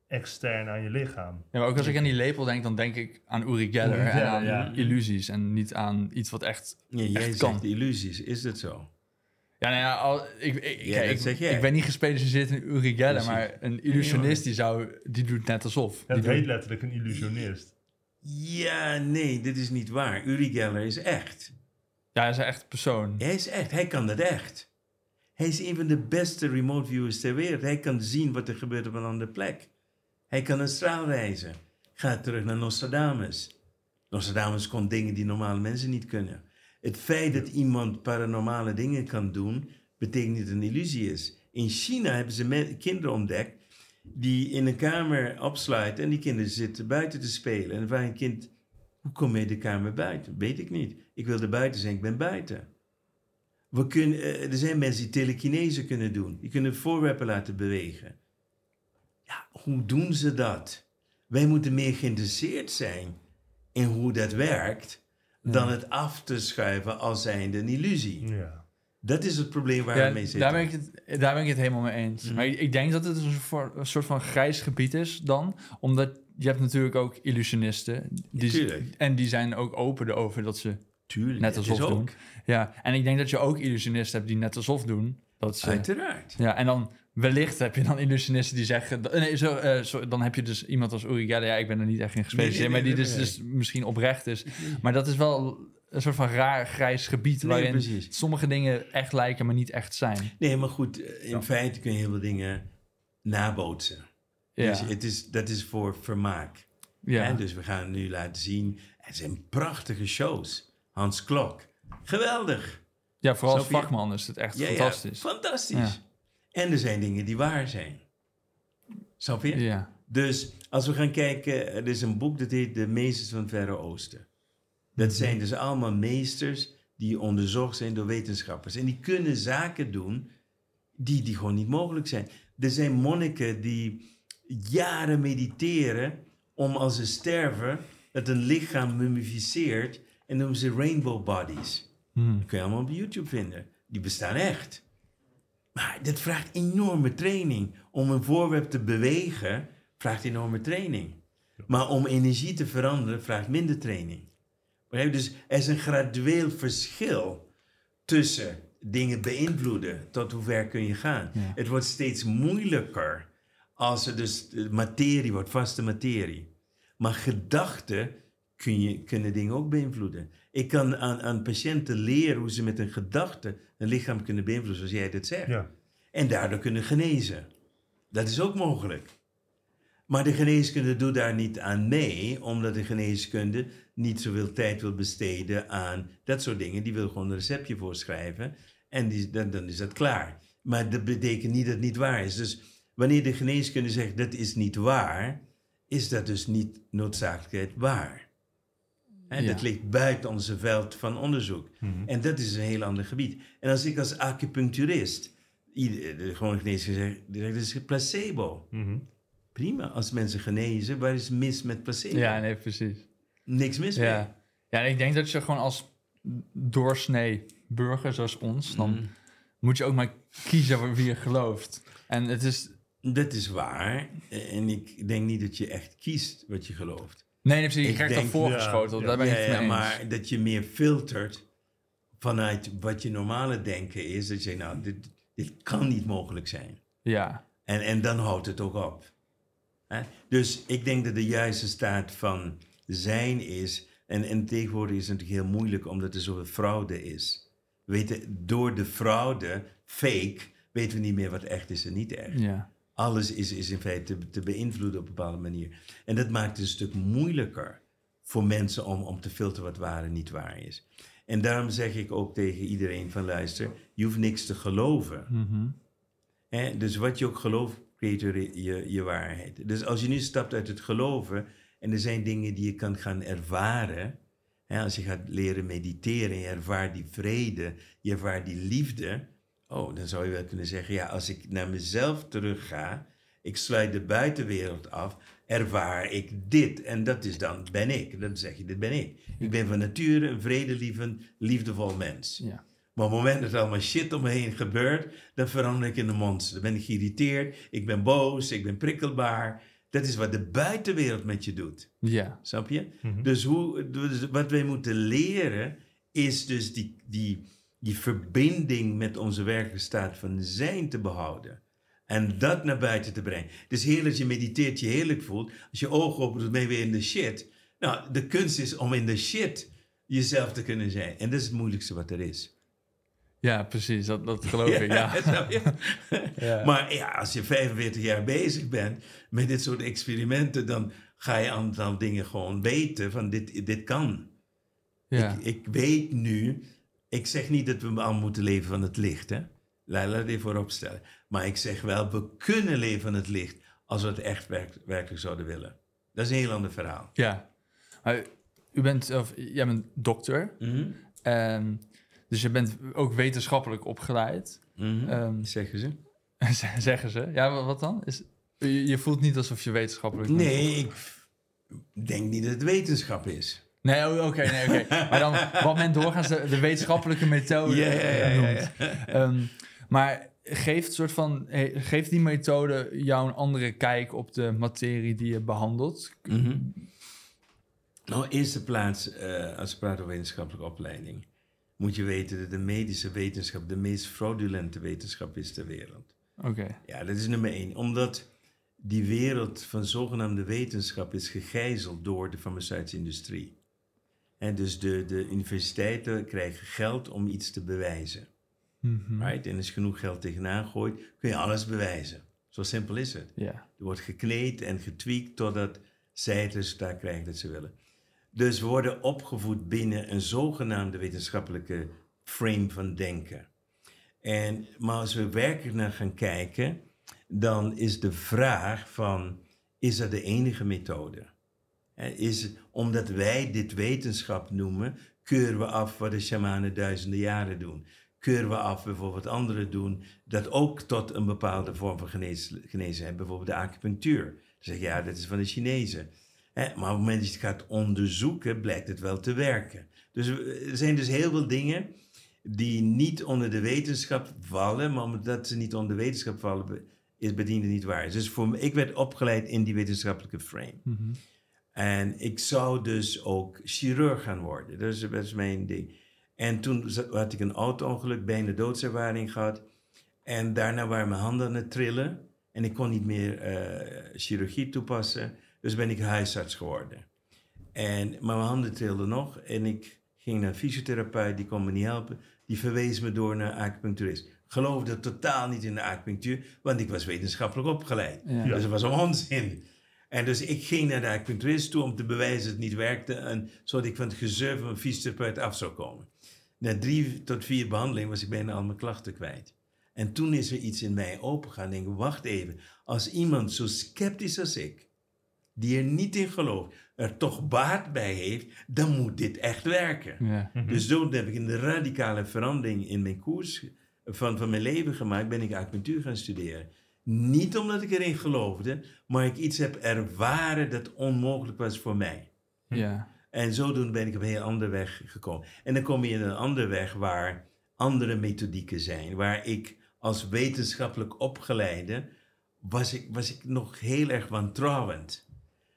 extern aan je lichaam. Ja, maar ook als ik aan die lepel denk, dan denk ik aan Uri Geller Uri en aan ja. illusies. En niet aan iets wat echt... Ja, jij Echt zegt kan. illusies, is dat zo? Ja, nou ja, al, ik, ik, Ja, kijk, ik, zeg jij. ik ben niet gespecialiseerd in Uri Geller, maar een illusionist die, zou, die doet net alsof. Ja, die heet doet- letterlijk een illusionist. Ja, nee, dit is niet waar. Uri Geller is echt. ja, hij is een echt persoon. Hij is echt, hij kan dat echt. Hij is een van de beste remote viewers ter wereld. Hij kan zien wat er gebeurt op een andere plek. Hij kan een straal reizen. Ga terug naar Nostradamus. Nostradamus kon dingen die normale mensen niet kunnen. Het feit dat iemand paranormale dingen kan doen, betekent niet dat het een illusie is. In China hebben ze kinderen ontdekt die in een kamer opsluiten en die kinderen zitten buiten te spelen. En vraagt een kind, hoe kom je de kamer buiten? Weet ik niet. Ik wilde buiten zijn, ik ben buiten. We kunnen, eh, er zijn mensen die telekinese kunnen doen. Die kunnen voorwerpen laten bewegen. Ja, hoe doen ze dat? Wij moeten meer geïnteresseerd zijn in hoe dat werkt, dan het af te schuiven als zijnde een illusie. Ja. Dat is het probleem waar Ja, we mee zitten. daar, ben ik het, daar ben ik het helemaal mee eens. Mhm. Maar ik, ik denk dat het een soort, een soort van grijs gebied is dan. Omdat je hebt natuurlijk ook illusionisten. Die, en die zijn ook open erover dat ze Tuurlijk, net alsof ook. doen. Ja, en ik denk dat je ook illusionisten hebt die net alsof doen. Dat ze, Uiteraard. ja, en dan wellicht heb je dan illusionisten die zeggen... Nee, zo, eh, zo, dan heb je dus iemand als Uri Geller. Ja, ik ben er niet echt in gespecialiseerd. Nee, nee, maar die dus, dus misschien oprecht is. Maar dat is wel een soort van raar grijs gebied... Waarin precies. sommige dingen echt lijken, maar niet echt zijn. Nee, maar goed, eh, in feite kun je heel veel dingen nabootsen. Ja, Dus het is, dat is voor vermaak. ja. Hè? Dus we gaan nu laten zien. Het zijn prachtige shows. Hans Klok. Geweldig. ja vooral als vakman is het echt Ja, ja, fantastisch. En er zijn dingen die waar zijn. Snap je? Ja. Dus als we gaan kijken, er is een boek dat heet De Meesters van het Verre Oosten. Dat zijn dus allemaal meesters die onderzocht zijn door wetenschappers. En die kunnen zaken doen die, die gewoon niet mogelijk zijn. Er zijn monniken die jaren mediteren om als ze sterven, dat een lichaam mummificeert en noemen ze rainbow bodies. Hm. Dat kun je allemaal op YouTube vinden. Die bestaan echt. Maar dit vraagt enorme training. Om een voorwerp te bewegen, vraagt enorme training. Maar om energie te veranderen, vraagt minder training. Dus er is een gradueel verschil tussen dingen beïnvloeden tot hoe ver kun je gaan. Ja. Het wordt steeds moeilijker als er dus materie wordt, vaste materie. Maar gedachten kun je, kunnen dingen ook beïnvloeden. Ik kan aan, aan patiënten leren hoe ze met een gedachte een lichaam kunnen beïnvloeden, zoals jij dit zegt. Ja. En daardoor kunnen genezen. Dat is ook mogelijk. Maar de geneeskunde doet daar niet aan mee, omdat de geneeskunde niet zoveel tijd wil besteden aan dat soort dingen. Die wil gewoon een receptje voorschrijven en die, dan, dan is dat klaar. Maar dat betekent niet dat het niet waar is. Dus wanneer de geneeskunde zegt dat is niet waar, is dat dus niet noodzakelijkheid waar. Ja. Dat ligt buiten onze veld van onderzoek. En dat is een heel ander gebied. En als ik als acupuncturist, ieder- de gewone zegt, dat is placebo. Mhm. Prima, als mensen genezen, waar is mis met placebo? Ja, nee, precies. Niks mis mee. Ja. ja, en ik denk dat je gewoon als doorsnee burger zoals ons, dan Mhm. moet je ook maar kiezen wie je gelooft. En het is... Dat is waar. En ik denk niet dat je echt kiest wat je gelooft. Nee, nee precies. Je Ik krijgt denk- voorgeschoteld. ja, Daar ben ik ja, mee ja, maar dat je meer filtert vanuit wat je normale denken is. Dat je nou, dit, dit kan niet mogelijk zijn. Ja, En, en dan houdt het ook op. Hè? Dus ik denk dat de juiste staat van zijn is. En, en tegenwoordig is het natuurlijk heel moeilijk omdat er zoveel fraude is. We weten, door de fraude, fake, weten we niet meer wat echt is en niet echt. ja. Alles is, is in feite te, te beïnvloeden op een bepaalde manier. En dat maakt het een stuk moeilijker voor mensen om, om te filteren wat waar en niet waar is. En daarom zeg ik ook tegen iedereen van luister, je hoeft niks te geloven. Mhm. Dus wat je ook gelooft, creëert je, je, je waarheid. Dus als je nu stapt uit het geloven en er zijn dingen die je kan gaan ervaren. Als je gaat leren mediteren en je ervaart die vrede, je ervaart die liefde. Oh, dan zou je wel kunnen zeggen, ja, als ik naar mezelf terug ga, ik sluit de buitenwereld af, ervaar ik dit. En dat is dan, ben ik. Dan zeg je, dit ben ik. Ik ben van nature een vredelievend, liefdevol mens. ja. Maar op het moment dat er allemaal shit om me heen gebeurt, dan verander ik in een monster. Dan ben ik geïrriteerd, ik ben boos, ik ben prikkelbaar. Dat is wat de buitenwereld met je doet. Ja, Snap je? Mhm. Dus, hoe, dus wat wij moeten leren is dus die, die, die verbinding met onze werkelijke staat van zijn te behouden. En dat naar buiten te brengen. Dus heerlijk je mediteert, je heerlijk voelt. Als je ogen opent, ben je weer in de shit. Nou, de kunst is om in de shit jezelf te kunnen zijn. En dat is het moeilijkste wat er is. ja precies. Dat, dat geloof ik, ja. Ja. Maar ja, als je 45 jaar bezig bent met dit soort experimenten, dan ga je een aantal dingen gewoon weten van dit, dit kan. ja. Ik, ik weet nu, ik zeg niet dat we allemaal moeten leven van het licht, hè. Laat laat dit voorop stellen. Maar ik zeg wel, we kunnen leven van het licht als we het echt werk- werkelijk zouden willen. Dat is een heel ander verhaal. ja. Maar u bent, of, jij bent dokter. Mhm. ehm, dus je bent ook wetenschappelijk opgeleid. Ehm, Zeggen ze? zeggen ze. Ja, wa- wat dan? Is, je, je voelt niet alsof je wetenschappelijk bent. Nee, ik denk niet dat het wetenschap is. Nee, oké, nee, oké. Maar dan, wat men doorgaans de, de wetenschappelijke methode ja, noemt. Ehm, maar geeft, soort van, geeft die methode jou een andere kijk op de materie die je behandelt? Mhm. Nou, in eerste plaats, eh, als we praten over wetenschappelijke opleiding, moet je weten dat de medische wetenschap de meest fraudulente wetenschap is ter wereld. Oké, Ja, dat is nummer één. Omdat die wereld van zogenaamde wetenschap is gegijzeld door de farmaceutische industrie. En dus de, de universiteiten krijgen geld om iets te bewijzen. Mhm. Right? En als je genoeg geld tegenaan gooit, kun je alles bewijzen. Zo simpel is het. ja. Er wordt gekneed en getweakt totdat zij het resultaat krijgen dat ze willen. Dus we worden opgevoed binnen een zogenaamde wetenschappelijke frame van denken. En, maar als we werkelijk naar gaan kijken, dan is de vraag van, is dat de enige methode? Is, omdat wij dit wetenschap noemen, keuren we af wat de shamanen duizenden jaren doen. Keuren we af bijvoorbeeld wat anderen doen, dat ook tot een bepaalde vorm van genezen hebben. Bijvoorbeeld de acupunctuur. Dan zeg je, ja, dat is van de Chinezen. Maar op het moment dat je het gaat onderzoeken, blijkt het wel te werken. Dus er zijn dus heel veel dingen die niet onder de wetenschap vallen, maar omdat ze niet onder de wetenschap vallen, is bediende niet waar. Dus voor me, ik werd opgeleid in die wetenschappelijke frame. Mhm. En ik zou dus ook chirurg gaan worden. Dat is, dat is mijn ding. En toen had ik een auto-ongeluk, bijna doodservaring gehad. En daarna waren mijn handen aan het trillen. En ik kon niet meer eh, chirurgie toepassen. Dus ben ik huisarts geworden. En, maar mijn handen trilden nog en ik ging naar een fysiotherapeut, die kon me niet helpen. Die verwees me door naar acupuncturist. Geloofde totaal niet in de acupunctuur, want ik was wetenschappelijk opgeleid. Ja. Dus dat was een onzin. En dus ik ging naar de acupuncturist toe om te bewijzen dat het niet werkte. En zodat ik van het gezeur van een fysiotherapeut af zou komen. Na drie tot vier behandelingen was ik bijna al mijn klachten kwijt. En toen is er iets in mij opengegaan. En ik wacht even. Als iemand zo sceptisch als ik, die er niet in gelooft, er toch baat bij heeft, dan moet dit echt werken. Ja. Dus toen heb ik een radicale verandering in mijn koers van, van mijn leven gemaakt. Ben ik acupunctuur gaan studeren. Niet omdat ik erin geloofde, maar ik iets heb ervaren dat onmogelijk was voor mij. ja. En zodoende ben ik op een heel andere weg gekomen. En dan kom je in een andere weg waar andere methodieken zijn. Waar ik als wetenschappelijk opgeleide, was ik, was ik nog heel erg wantrouwend.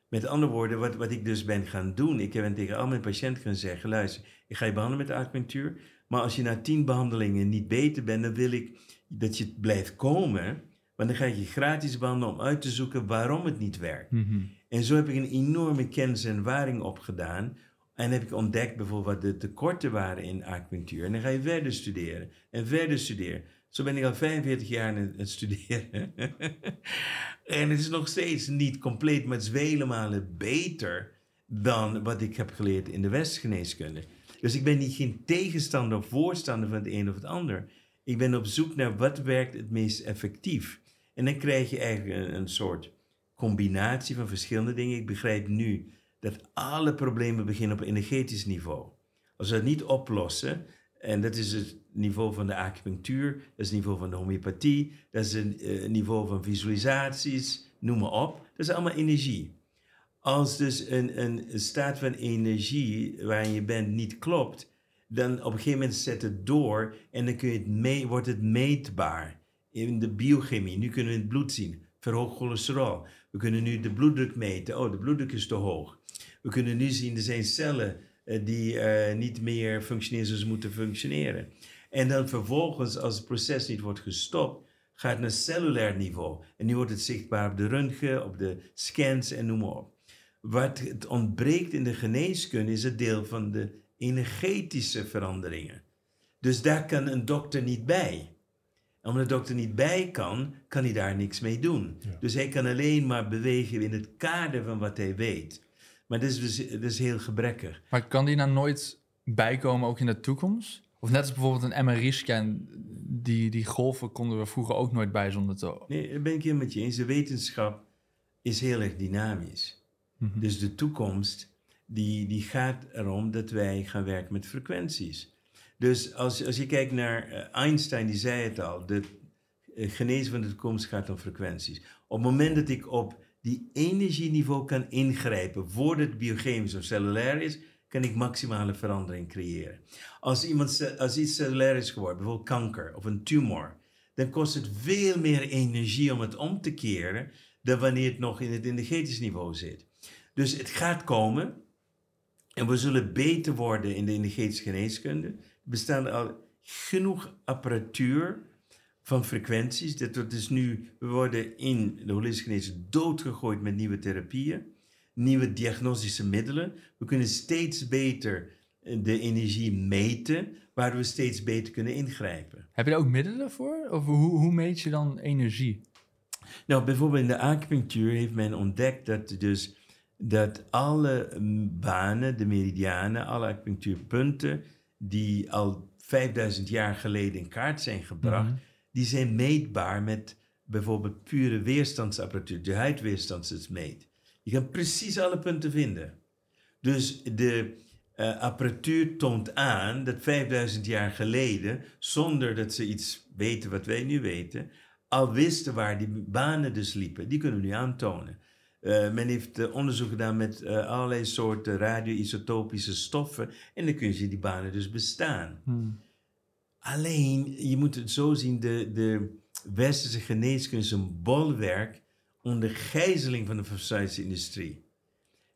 Met andere woorden, wat, wat ik dus ben gaan doen, ik ben tegen al mijn patiënten gaan zeggen, luister, ik ga je behandelen met acupunctuur, maar als je na tien behandelingen niet beter bent, dan wil ik dat je blijft komen, want dan ga je gratis behandelen om uit te zoeken waarom het niet werkt. Mhm. En zo heb ik een enorme kennis en ervaring opgedaan. En heb ik ontdekt bijvoorbeeld wat de tekorten waren in acupunctuur. En dan ga je verder studeren en verder studeren. Zo ben ik al 45 jaar aan het- het studeren. en het is nog steeds niet compleet, maar het is vele malen beter dan wat ik heb geleerd in de westgeneeskunde. Dus ik ben niet geen tegenstander of voorstander van het een of het ander. Ik ben op zoek naar wat werkt het meest effectief. En dan krijg je eigenlijk een, soort combinatie van verschillende dingen. Ik begrijp nu dat alle problemen beginnen op energetisch niveau. Als we dat niet oplossen, en dat is het niveau van de acupunctuur, dat is het niveau van de homeopathie, dat is het eh, niveau van visualisaties, noem maar op. Dat is allemaal energie. Als dus een, een staat van energie waarin je bent niet klopt, dan op een gegeven moment zet het door en dan kun je het wordt het meetbaar in de biochemie. Nu kunnen we het bloed zien, verhoogd cholesterol. We kunnen nu de bloeddruk meten. Oh, de bloeddruk is te hoog. We kunnen nu zien, er zijn cellen eh, die eh, niet meer functioneren zoals ze moeten functioneren. En dan vervolgens, als het proces niet wordt gestopt, gaat het naar cellulair niveau. En nu wordt het zichtbaar op de röntgen, op de scans en noem maar op. Wat het ontbreekt in de geneeskunde is het deel van de energetische veranderingen. Dus daar kan een dokter niet bij. Omdat de dokter niet bij kan, kan hij daar niks mee doen. Ja. Dus hij kan alleen maar bewegen in het kader van wat hij weet. Maar dat is, dus, dat is heel gebrekkig. Maar kan die nou nooit bijkomen ook in de toekomst? Of net als bijvoorbeeld een MRI-scan, die, die golven konden we vroeger ook nooit bij zonder te... Nee, daar ben ik helemaal met je eens. De wetenschap is heel erg dynamisch. Mhm. Dus de toekomst, die, die gaat erom dat wij gaan werken met frequenties. Dus als, als je kijkt naar eh, Einstein, die zei het al, de eh, genezen van de toekomst gaat om frequenties. Op het moment dat ik op die energieniveau kan ingrijpen, voordat het biochemisch of cellulair is, kan ik maximale verandering creëren. Als, iemand, als iets cellulair is geworden, bijvoorbeeld kanker of een tumor, dan kost het veel meer energie om het om te keren dan wanneer het nog in het energetisch niveau zit. Dus het gaat komen en we zullen beter worden in de energetische geneeskunde. Bestaan al genoeg apparatuur van frequenties. Dat dat is nu, we worden in de holistische geneeskunde doodgegooid met nieuwe therapieën, nieuwe diagnostische middelen. We kunnen steeds beter eh, de energie meten, waardoor we steeds beter kunnen ingrijpen. Heb je daar ook middelen voor? Of hoe, hoe meet je dan energie? Nou, bijvoorbeeld in de acupunctuur heeft men ontdekt dat dus dat alle banen, de meridianen, alle acupunctuurpunten die al 5000 jaar geleden in kaart zijn gebracht, Mhm. die zijn meetbaar met bijvoorbeeld pure weerstandsapparatuur, de huidweerstand is meet. Je kan precies alle punten vinden. Dus de eh, apparatuur toont aan dat 5000 jaar geleden, zonder dat ze iets weten wat wij nu weten, al wisten waar die banen dus liepen. Die kunnen we nu aantonen. Eh, men heeft eh, onderzoek gedaan met eh, allerlei soorten radioisotopische stoffen en dan kun je die banen dus bestaan. Hmm. Alleen, je moet het zo zien, de, de westerse geneeskunde is een bolwerk onder gijzeling van de farmaceutische industrie.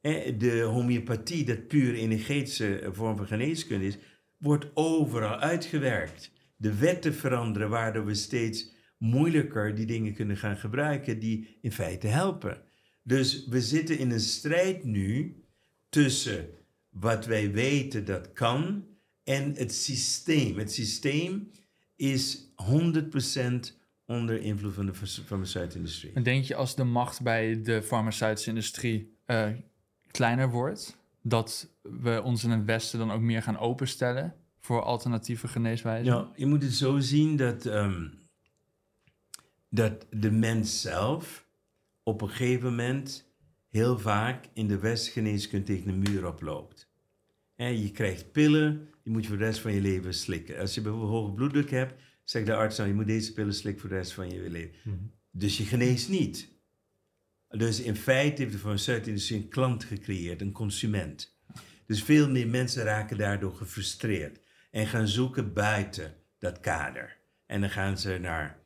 Hè, De homeopathie, dat puur energetische vorm van geneeskunde is, wordt overal uitgewerkt. De wetten veranderen, waardoor we steeds moeilijker die dingen kunnen gaan gebruiken die in feite helpen. Dus we zitten in een strijd nu tussen wat wij weten dat kan en het systeem. Het systeem is 100% onder invloed van de farma- farmaceutische industrie. En denk je als de macht bij de farmaceutische industrie eh, kleiner wordt, dat we ons in het Westen dan ook meer gaan openstellen voor alternatieve geneeswijzen? Nou, je moet het zo zien dat, ehm, dat de mens zelf op een gegeven moment heel vaak in de westgeneeskunde tegen een muur oploopt. Hè, je krijgt pillen, die moet je voor de rest van je leven slikken. Als je bijvoorbeeld hoge bloeddruk hebt, zegt de arts dan, je moet deze pillen slikken voor de rest van je leven. Dus je geneest niet. Dus in feite heeft de farmaceutische industrie een klant gecreëerd, een consument. Dus veel meer mensen raken daardoor gefrustreerd en gaan zoeken buiten dat kader. En dan gaan ze naar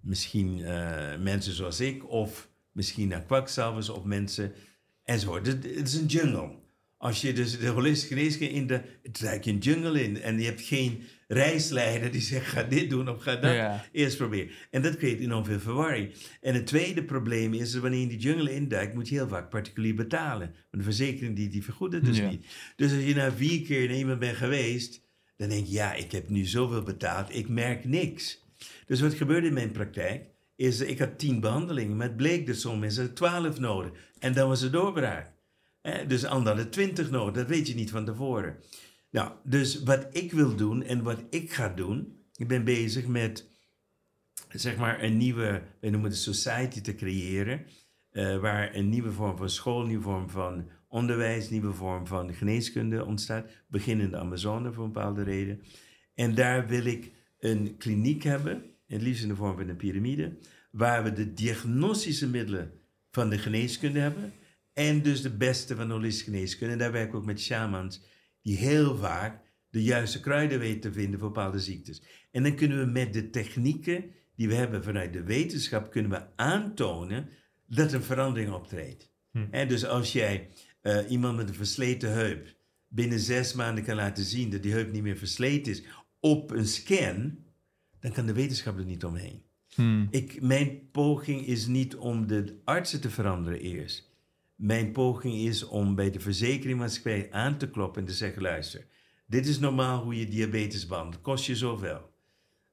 misschien eh, mensen zoals ik, of misschien naar kwakzalvers of mensen enzovoort. Het, het is een jungle. Als je dus de holistische geneeskunde in de, eigenlijk een jungle in en je hebt geen reisleider die zegt ga dit doen of ga dat Ja. eerst proberen. En dat creëert enorm veel verwarring. En het tweede probleem is dat wanneer je die jungle induikt, moet je heel vaak particulier betalen. Want de verzekering die, die vergoedt het dus Ja. niet. Dus als je na vier keer naar iemand bent geweest, dan denk je, ja, ik heb nu zoveel betaald, ik merk niks. Dus wat gebeurde in mijn praktijk, is ik had tien behandelingen, maar het bleek dat sommige mensen twaalf nodig. En dan was het doorbraak. Dus anderen hadden twintig nodig, dat weet je niet van tevoren. Nou, dus wat ik wil doen en wat ik ga doen, ik ben bezig met, zeg maar, een nieuwe, wij noemen het society te creëren, eh, waar een nieuwe vorm van school, een nieuwe vorm van onderwijs, een nieuwe vorm van geneeskunde ontstaat, beginnen in de Amazone voor een bepaalde reden. En daar wil ik een kliniek hebben, het liefst in de vorm van een piramide, waar we de diagnostische middelen van de geneeskunde hebben en dus de beste van de holistische geneeskunde. En daar werken we ook met shamans die heel vaak de juiste kruiden weten te vinden voor bepaalde ziektes. En dan kunnen we met de technieken die we hebben vanuit de wetenschap, kunnen we aantonen dat een verandering optreedt. En dus als jij eh, iemand met een versleten heup binnen zes maanden kan laten zien dat die heup niet meer versleten is op een scan, dan kan de wetenschap er niet omheen. Hmm. Ik, mijn poging is niet om de artsen te veranderen eerst. Mijn poging is om bij de verzekeringmaatschappij aan te kloppen en te zeggen: luister, dit is normaal hoe je diabetes behandelt, kost je zoveel.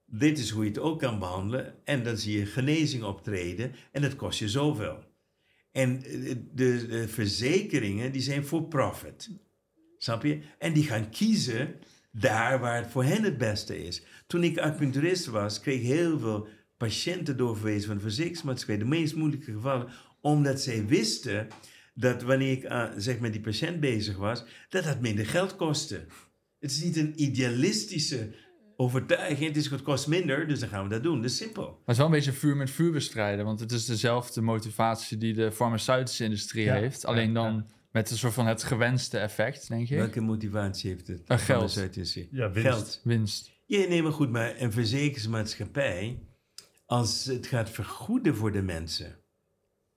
Dit is hoe je het ook kan behandelen en dan zie je genezing optreden en dat kost je zoveel. En eh, de, de verzekeringen die zijn voor profit. Snap je? En die gaan kiezen daar waar het voor hen het beste is. Toen ik acupuncturist was, kreeg ik heel veel patiënten doorverwezen van de verzekeringsmaatschappij, de meest moeilijke gevallen, omdat zij wisten dat wanneer ik uh, zeg met die patiënt bezig was, dat dat minder geld kostte. Het is niet een idealistische overtuiging. Het is het kost minder, dus dan gaan we dat doen. Dat is simpel. Maar het is wel een beetje vuur met vuur bestrijden, want het is dezelfde motivatie die de farmaceutische industrie Ja, heeft, alleen ja, dan ja. Met een soort van het gewenste effect, denk je. Welke motivatie heeft het? Uh, geld. farmaceutische? Ja, winst. Geld. Winst. Ja, nee, maar goed, maar een verzekeringsmaatschappij, als het gaat vergoeden voor de mensen,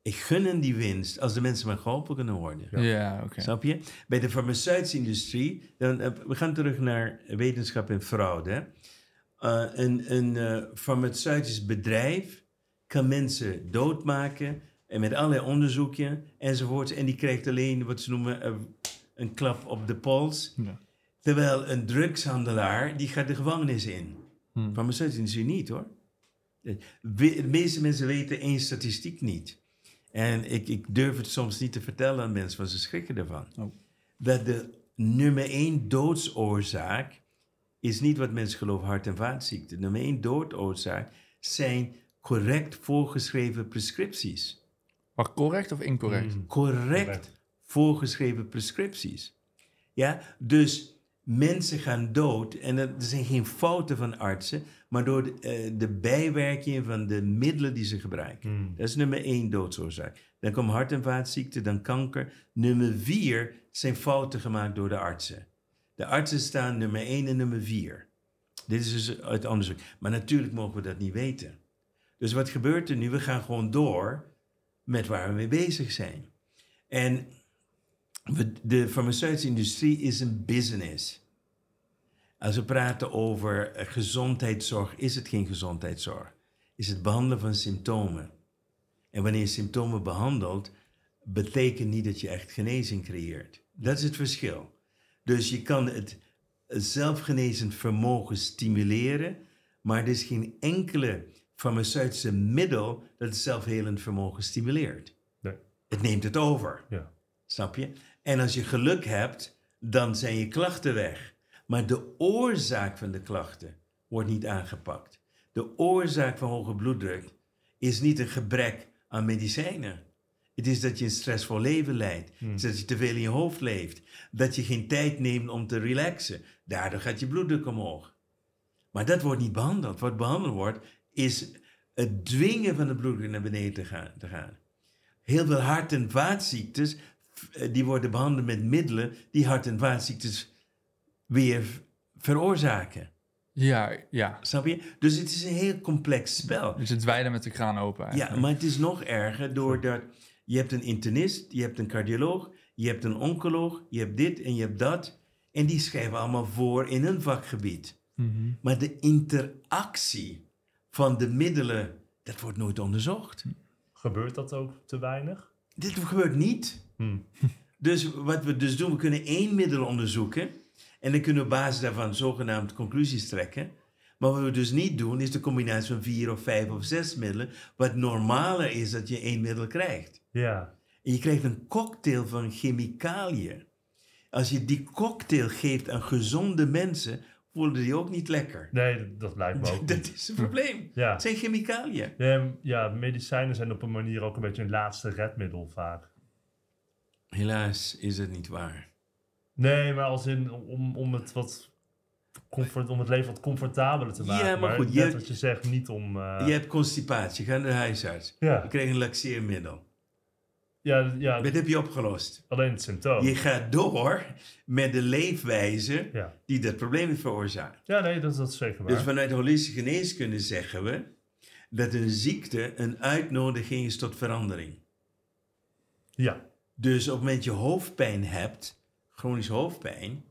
ik gun hen die winst als de mensen maar geholpen kunnen worden. Ja, oké. Snap je? Bij de farmaceutische industrie, dan, eh, we gaan terug naar wetenschap en fraude. Eh, een een eh, farmaceutisch bedrijf kan mensen doodmaken en met allerlei onderzoeken enzovoorts. En die krijgt alleen wat ze noemen eh, een klap op de pols. Ja. Terwijl een drugshandelaar, die gaat de gevangenis in. Hmm. Farmaceutische industrie niet hoor. De, we- de meeste mensen weten één statistiek niet. En ik, ik durf het soms niet te vertellen aan mensen, want ze schrikken ervan. Oh. Dat de nummer één doodsoorzaak is niet wat mensen geloven, hart- en vaatziekten. Nummer één doodoorzaak zijn correct voorgeschreven prescripties. Maar correct of incorrect? Mm. Correct Correct. voorgeschreven prescripties. Ja, dus mensen gaan dood en er zijn geen fouten van artsen, maar door de, de bijwerking van de middelen die ze gebruiken. Mm. Dat is nummer één doodsoorzaak. Dan komt hart- en vaatziekten, dan kanker. Nummer vier zijn fouten gemaakt door de artsen. De artsen staan nummer één en nummer vier. Dit is dus uit onderzoek. Maar natuurlijk mogen we dat niet weten. Dus wat gebeurt er nu? We gaan gewoon door met waar we mee bezig zijn. En we- de farmaceutische industrie is een business. Als we praten over eh, gezondheidszorg, is het geen gezondheidszorg. Is het behandelen van symptomen. En wanneer je symptomen behandelt, betekent niet dat je echt genezing creëert. Dat is het verschil. Dus je kan het zelfgenezend vermogen stimuleren, maar er is geen enkele farmaceutische middel dat het zelfhelend vermogen stimuleert. Nee. Het neemt het over. Ja. Snap je? En als je geluk hebt, dan zijn je klachten weg. Maar de oorzaak van de klachten wordt niet aangepakt. De oorzaak van hoge bloeddruk is niet een gebrek aan medicijnen. Het is dat je een stressvol leven leidt. Het is dat je te veel in je hoofd leeft. Dat je geen tijd neemt om te relaxen. Daardoor gaat je bloeddruk omhoog. Maar dat wordt niet behandeld. Wat behandeld wordt, is het dwingen van de bloeddruk naar beneden te gaan. Te gaan. Heel veel hart- en vaatziektes, eh, die worden behandeld met middelen die hart- en vaatziektes weer veroorzaken. Ja, ja. Snap je? Dus het is een heel complex spel. Dus het dweiden met de kraan open Ja, eigenlijk. maar het is nog erger doordat je hebt een internist, je hebt een cardioloog, je hebt een oncoloog, je hebt dit en je hebt dat. En die schrijven allemaal voor in hun vakgebied. Mhm. Maar de interactie van de middelen, dat wordt nooit onderzocht. Gebeurt dat ook te weinig? Dit gebeurt niet. Hm. Dus wat we dus doen, we kunnen één middel onderzoeken. En dan kunnen we op basis daarvan zogenaamd conclusies trekken. Maar wat we dus niet doen, is de combinatie van vier of vijf of zes middelen. Wat normaler is dat je één middel krijgt. Ja. En je krijgt een cocktail van chemicaliën. Als je die cocktail geeft aan gezonde mensen, voelen die ook niet lekker. Nee, dat, dat lijkt me ook. Dat is een probleem. Ja. Het zijn chemicaliën. Ja, ja, medicijnen zijn op een manier ook een beetje een laatste redmiddel vaak. Helaas is het niet waar. Nee, maar als in om, om, het, wat comfort, om het leven wat comfortabeler te Ja, maken. maar goed, net je- wat je zegt, niet om... eh, Je hebt constipatie, ga naar de huisarts. ja, Je krijgt een laxeermiddel. Ja, ja, Dat heb je opgelost. alleen het symptoom. Je gaat door met de leefwijze Ja. die dat probleem heeft veroorzaakt. ja, nee, dat, dat is zeker waar. Dus vanuit holistische geneeskunde zeggen we dat een ziekte een uitnodiging is tot verandering. Ja, Dus op het moment je hoofdpijn hebt, chronische hoofdpijn,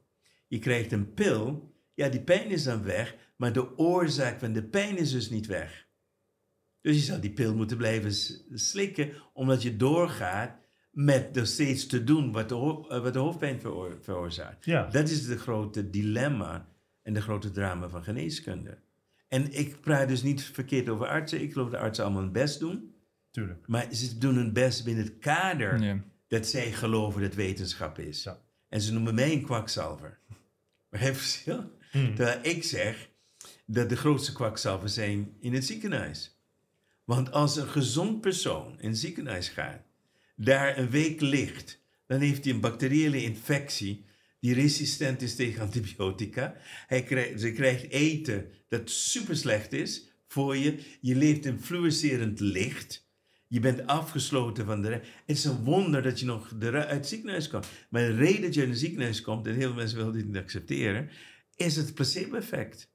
je krijgt een pil, ja, die pijn is dan weg, maar de oorzaak van de pijn is dus niet weg. Dus je zou die pil moeten blijven slikken, omdat je doorgaat met nog steeds te doen wat de, eh, wat de hoofdpijn veroor- veroorzaakt. ja. Dat is de grote dilemma en de grote drama van geneeskunde. En ik praat dus niet verkeerd over artsen. Ik geloof dat artsen allemaal hun best doen. tuurlijk. Maar ze doen hun best binnen het kader Ja. dat zij geloven dat wetenschap is. Ja. En ze noemen mij een kwakzalver. Maar het verschil? Hm. Terwijl ik zeg dat de grootste kwakzalvers zijn in het ziekenhuis. Want als een gezond persoon in het ziekenhuis gaat, daar een week ligt, dan heeft hij een bacteriële infectie die resistent is tegen antibiotica. Hij krijgt, ze krijgt eten dat super slecht is voor je. Je leeft in fluorescerend licht. Je bent afgesloten van de rest. Het is een wonder dat je nog uit het ziekenhuis komt. Maar de reden dat je in het ziekenhuis komt, en heel veel mensen willen dit niet accepteren, is het placebo-effect.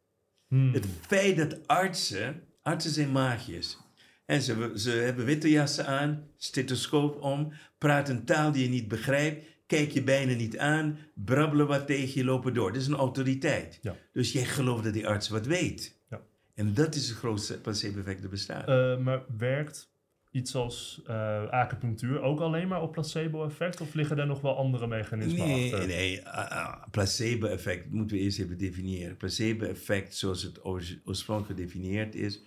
Hm. Het feit dat artsen, artsen zijn maagjes. En ze, ze hebben witte jassen aan, stethoscoop om, praten een taal die je niet begrijpt, kijk je bijna niet aan, brabbelen wat tegen je, lopen door. Dat is een autoriteit. Ja. Dus jij gelooft dat die arts wat weet. Ja. En dat is het grootste placebo-effect dat bestaat. Eh, maar werkt iets als eh, acupunctuur ook alleen maar op placebo-effect? Of liggen daar nog wel andere mechanismen Nee, achter? nee, ah, placebo-effect moeten we eerst even definiëren. Placebo-effect, zoals het oors- oorspronkelijk gedefinieerd is,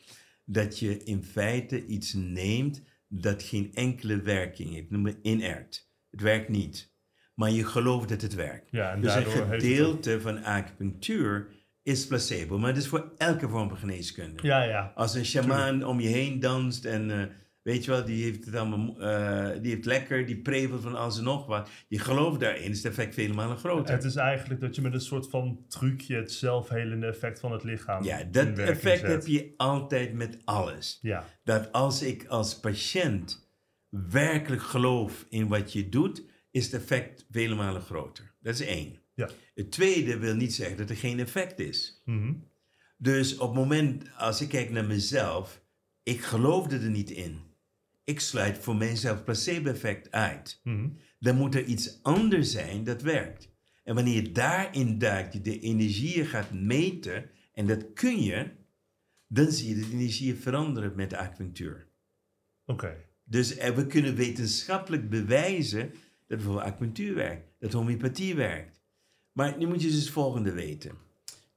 dat je in feite iets neemt dat geen enkele werking heeft. Noem het inert. Het werkt niet. Maar je gelooft dat het werkt. Ja, en Dus een het gedeelte van acupunctuur is placebo, maar dat is voor elke vorm van geneeskunde. Ja, ja. Als een shamaan om je heen danst en eh, weet je wel, die heeft het allemaal, eh, die heeft lekker, die prevelt van alles en nog wat. Je gelooft daarin, is het effect vele malen groter. Het is eigenlijk dat je met een soort van trucje het zelfhelende effect van het lichaam ja, dat effect zet. heb je altijd met alles. Ja, Dat als ik als patiënt werkelijk geloof in wat je doet, is het effect vele malen groter. Dat is één. ja. Het tweede wil niet zeggen dat er geen effect is. Mhm. Dus op het moment, als ik kijk naar mezelf, ik geloofde er niet in. Ik sluit voor mijzelf placebo-effect uit. Mhm. Dan moet er iets anders zijn dat werkt. En wanneer je daarin duikt, je de energieën gaat meten, en dat kun je, dan zie je de energieën veranderen met de acupunctuur. Oké. Dus eh, we kunnen wetenschappelijk bewijzen dat bijvoorbeeld acupunctuur werkt, dat homeopathie werkt. Maar nu moet je dus het volgende weten.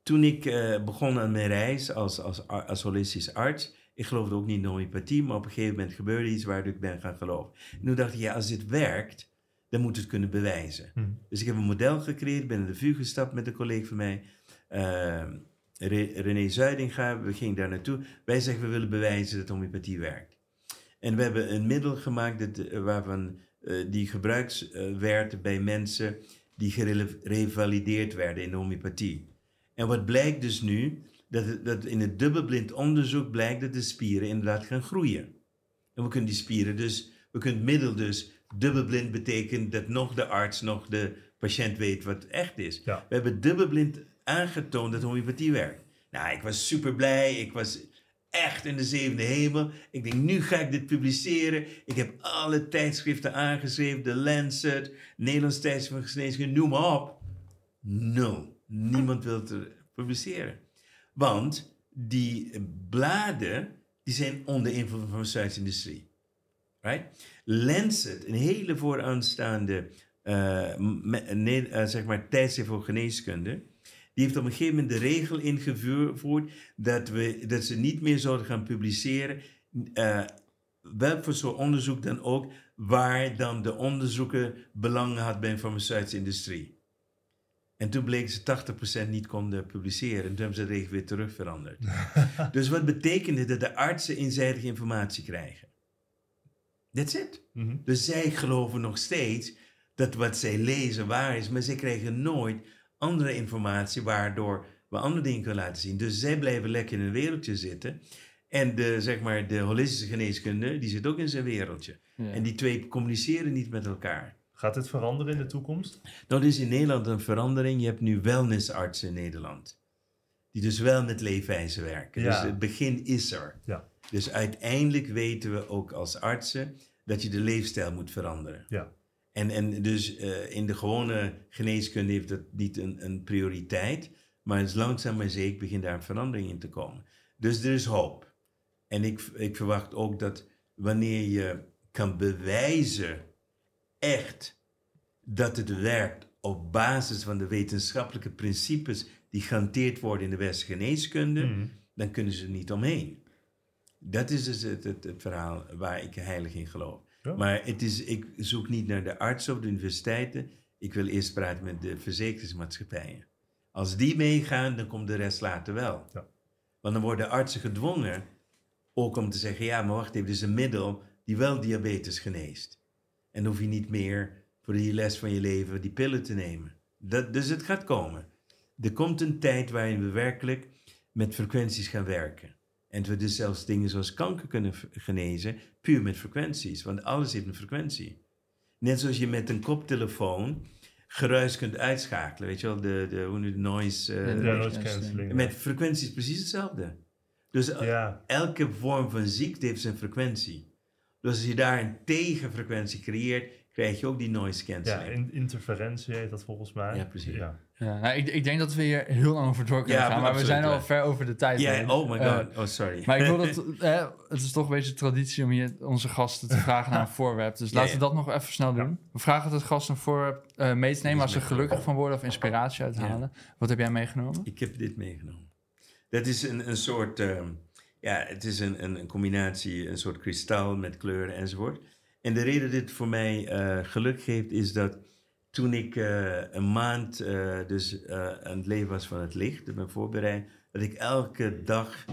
Toen ik eh, begon aan mijn reis als, als, als holistisch arts, ik geloofde ook niet in homeopathie, maar op een gegeven moment gebeurde iets waardoor ik ben gaan geloven. En toen dacht ik, ja, als dit werkt, dan moet het kunnen bewijzen. Hm. Dus ik heb een model gecreëerd, ben in de vuur gestapt met een collega van mij, Re- René Zuidinga, we gingen daar naartoe. Wij zeggen, we willen bewijzen dat homeopathie werkt. En we hebben een middel gemaakt dat, eh, waarvan eh, die gebruikt eh, werd bij mensen die gerevalideerd werden in de homeopathie. En wat blijkt dus nu, dat, dat in het dubbelblind onderzoek blijkt dat de spieren inderdaad gaan groeien. En we kunnen die spieren dus, we kunnen het middel dus, dubbelblind betekent dat nog de arts, nog de patiënt weet wat echt is. Ja. We hebben dubbelblind aangetoond dat homeopathie werkt. Nou, ik was super blij, ik was echt in de zevende hemel. Ik denk, nu ga ik dit publiceren. Ik heb alle tijdschriften aangeschreven, de Lancet, Nederlands tijdschrift van geneeskunde, noem maar op. Nul. Niemand wil het er publiceren. Want die bladen, die zijn onder invloed van de farmaceutische industrie. Right? Lancet, een hele vooraanstaande eh, zeg maar, tijdschrift voor geneeskunde, die heeft op een gegeven moment de regel ingevoerd dat, we, dat ze niet meer zouden gaan publiceren, eh welk voor zo'n onderzoek dan ook, waar dan de onderzoeker belangen had bij de farmaceutische industrie. En toen bleek ze 80% niet konden publiceren. En toen hebben ze de regel weer terug veranderd. dus wat betekent dit? Dat de artsen eenzijdige informatie krijgen. That's it. Mhm. Dus zij geloven nog steeds dat wat zij lezen waar is, maar zij krijgen nooit andere informatie waardoor we andere dingen kunnen laten zien. Dus zij blijven lekker in een wereldje zitten. En de, zeg maar, de holistische geneeskunde, die zit ook in zijn wereldje. Ja. En die twee communiceren niet met elkaar. Gaat dit veranderen in de toekomst? Er is in Nederland een verandering. Je hebt nu wellnessartsen in Nederland. Die dus wel met leefwijze werken. Ja. Dus het begin is er. Ja. Dus uiteindelijk weten we ook als artsen dat je de leefstijl moet veranderen. Ja. En, en dus eh, in de gewone geneeskunde heeft dat niet een, een prioriteit. Maar het is langzaam maar zeker begint daar een verandering in te komen. Dus er is hoop. En ik, ik verwacht ook dat wanneer je kan bewijzen echt dat het werkt op basis van de wetenschappelijke principes die gehanteerd worden in de westerse geneeskunde, Mhm. dan kunnen ze er niet omheen. Dat is dus het, het, het verhaal waar ik heilig in geloof. Ja. Maar het is, ik zoek niet naar de artsen of de universiteiten. Ik wil eerst praten met de verzekeringsmaatschappijen. Als die meegaan, dan komt de rest later wel. Ja. Want dan worden artsen gedwongen ook om te zeggen, ja, maar wacht even, dit is een middel die wel diabetes geneest. En hoef je niet meer voor de les van je leven die pillen te nemen. Dat, dus het gaat komen. Er komt een tijd waarin we werkelijk met frequenties gaan werken. En we dus zelfs dingen zoals kanker kunnen genezen, puur met frequenties. Want alles heeft een frequentie. Net zoals je met een koptelefoon geruis kunt uitschakelen. Weet je wel, de, de, hoe nu de noise... eh, noise cancelling. met frequenties precies hetzelfde. Dus Ja, elke vorm van ziekte heeft zijn frequentie. Dus als je daar een tegenfrequentie creëert, krijg je ook die noise ja cancelling. in, interferentie heet dat volgens mij. Ja, precies. Ja. Ja, nou, ik, ik denk dat we hier heel lang over door kunnen Ja, gaan, maar we zijn al ja. ver over de tijd. Ja, oh my Eh, god. oh, sorry. maar ik wil dat, eh, het is toch een beetje traditie om hier onze gasten te vragen naar een voorwerp. Dus Ja, laten ja. we dat nog even snel doen. We vragen het gast een voorwerp eh, mee te nemen als ze gelukkig van worden of inspiratie uithalen. Wat heb jij meegenomen? Ik heb dit meegenomen. Dat is een, een soort, ehm, ja, het is een, een, een combinatie, een soort kristal met kleuren enzovoort. En de reden dat dit voor mij eh, geluk geeft, is dat toen ik eh, een maand eh, dus aan het leven was van het licht, ben voorbereid, dat ik elke dag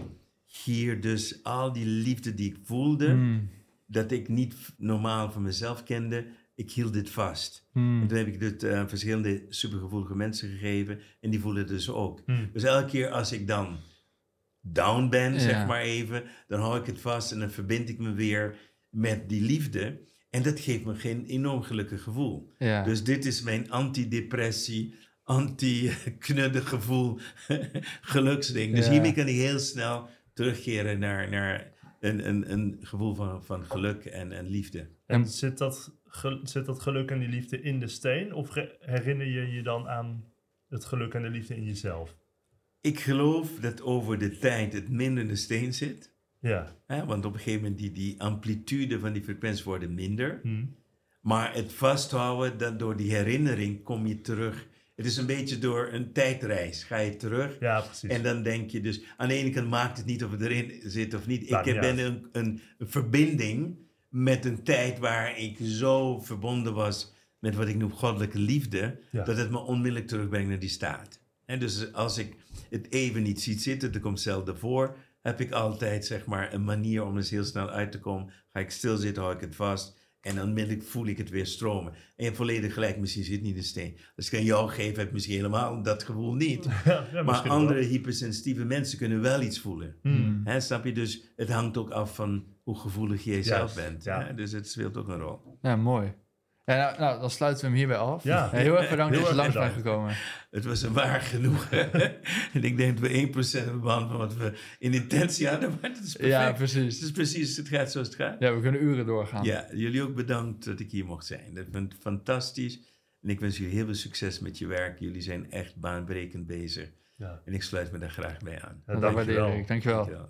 hier dus al die liefde die ik voelde, Hmm. dat ik niet normaal van mezelf kende, ik hield dit vast. Hmm. En toen heb ik dit aan verschillende supergevoelige mensen gegeven en die voelen het dus ook. Hmm. Dus elke keer als ik dan down ben, Ja. zeg maar even, dan hou ik het vast en dan verbind ik me weer met die liefde. En dat geeft me geen enorm gelukkig gevoel. Ja. Dus dit is mijn antidepressie, anti-knuddig gevoel, geluksding. Dus Ja. hiermee kan ik heel snel terugkeren naar, naar een, een, een gevoel van, van geluk en, en liefde. En zit, dat, zit dat geluk en die liefde in de steen? Of herinner je je dan aan het geluk en de liefde in jezelf? Ik geloof dat over de tijd het minder in de steen zit. Ja. Hè? Want op een gegeven moment die, die amplitude van die frequenties worden minder. Hm. Maar het vasthouden, dat door die herinnering kom je terug. Het is een beetje door een tijdreis. Ga je terug Ja, precies. en dan denk je dus, aan de ene kant maakt het niet of het erin zit of niet. Ik ben een, een, een verbinding met een tijd waar ik zo verbonden was met wat ik noem goddelijke liefde, Ja. dat het me onmiddellijk terugbrengt naar die staat. En dus als ik het even niet ziet zitten, dat komt zelden voor, heb ik altijd zeg maar een manier om er heel snel uit te komen. Ga ik stilzitten, hou ik het vast. En onmiddellijk voel ik het weer stromen. En je hebt volledig gelijk, misschien zit niet een steen. Als ik aan jou geef, heb ik misschien helemaal dat gevoel niet. ja, ja, Maar andere wel. hypersensitieve mensen kunnen wel iets voelen. Hmm. Hè, snap je? Dus het hangt ook af van hoe gevoelig jij zelf bent. ja. Dus het speelt ook een rol. Ja, mooi. Ja, nou, nou, dan sluiten we hem hierbij af. Ja. heel erg bedankt Heel dat je langs bent gekomen. Het was een waar genoegen. en ik denk dat we 1% hebben behandeld van wat we in intentie hadden. Maar het is perfect. Ja, het precies. is precies, het gaat zoals het gaat. Ja, we kunnen uren doorgaan. Ja, jullie ook bedankt dat ik hier mocht zijn. Dat vind ik fantastisch. En ik wens jullie heel veel succes met je werk. Jullie zijn echt baanbrekend bezig. Ja. En ik sluit me daar graag bij aan. Ja, dat dankjewel. waardeer ik. Dankjewel.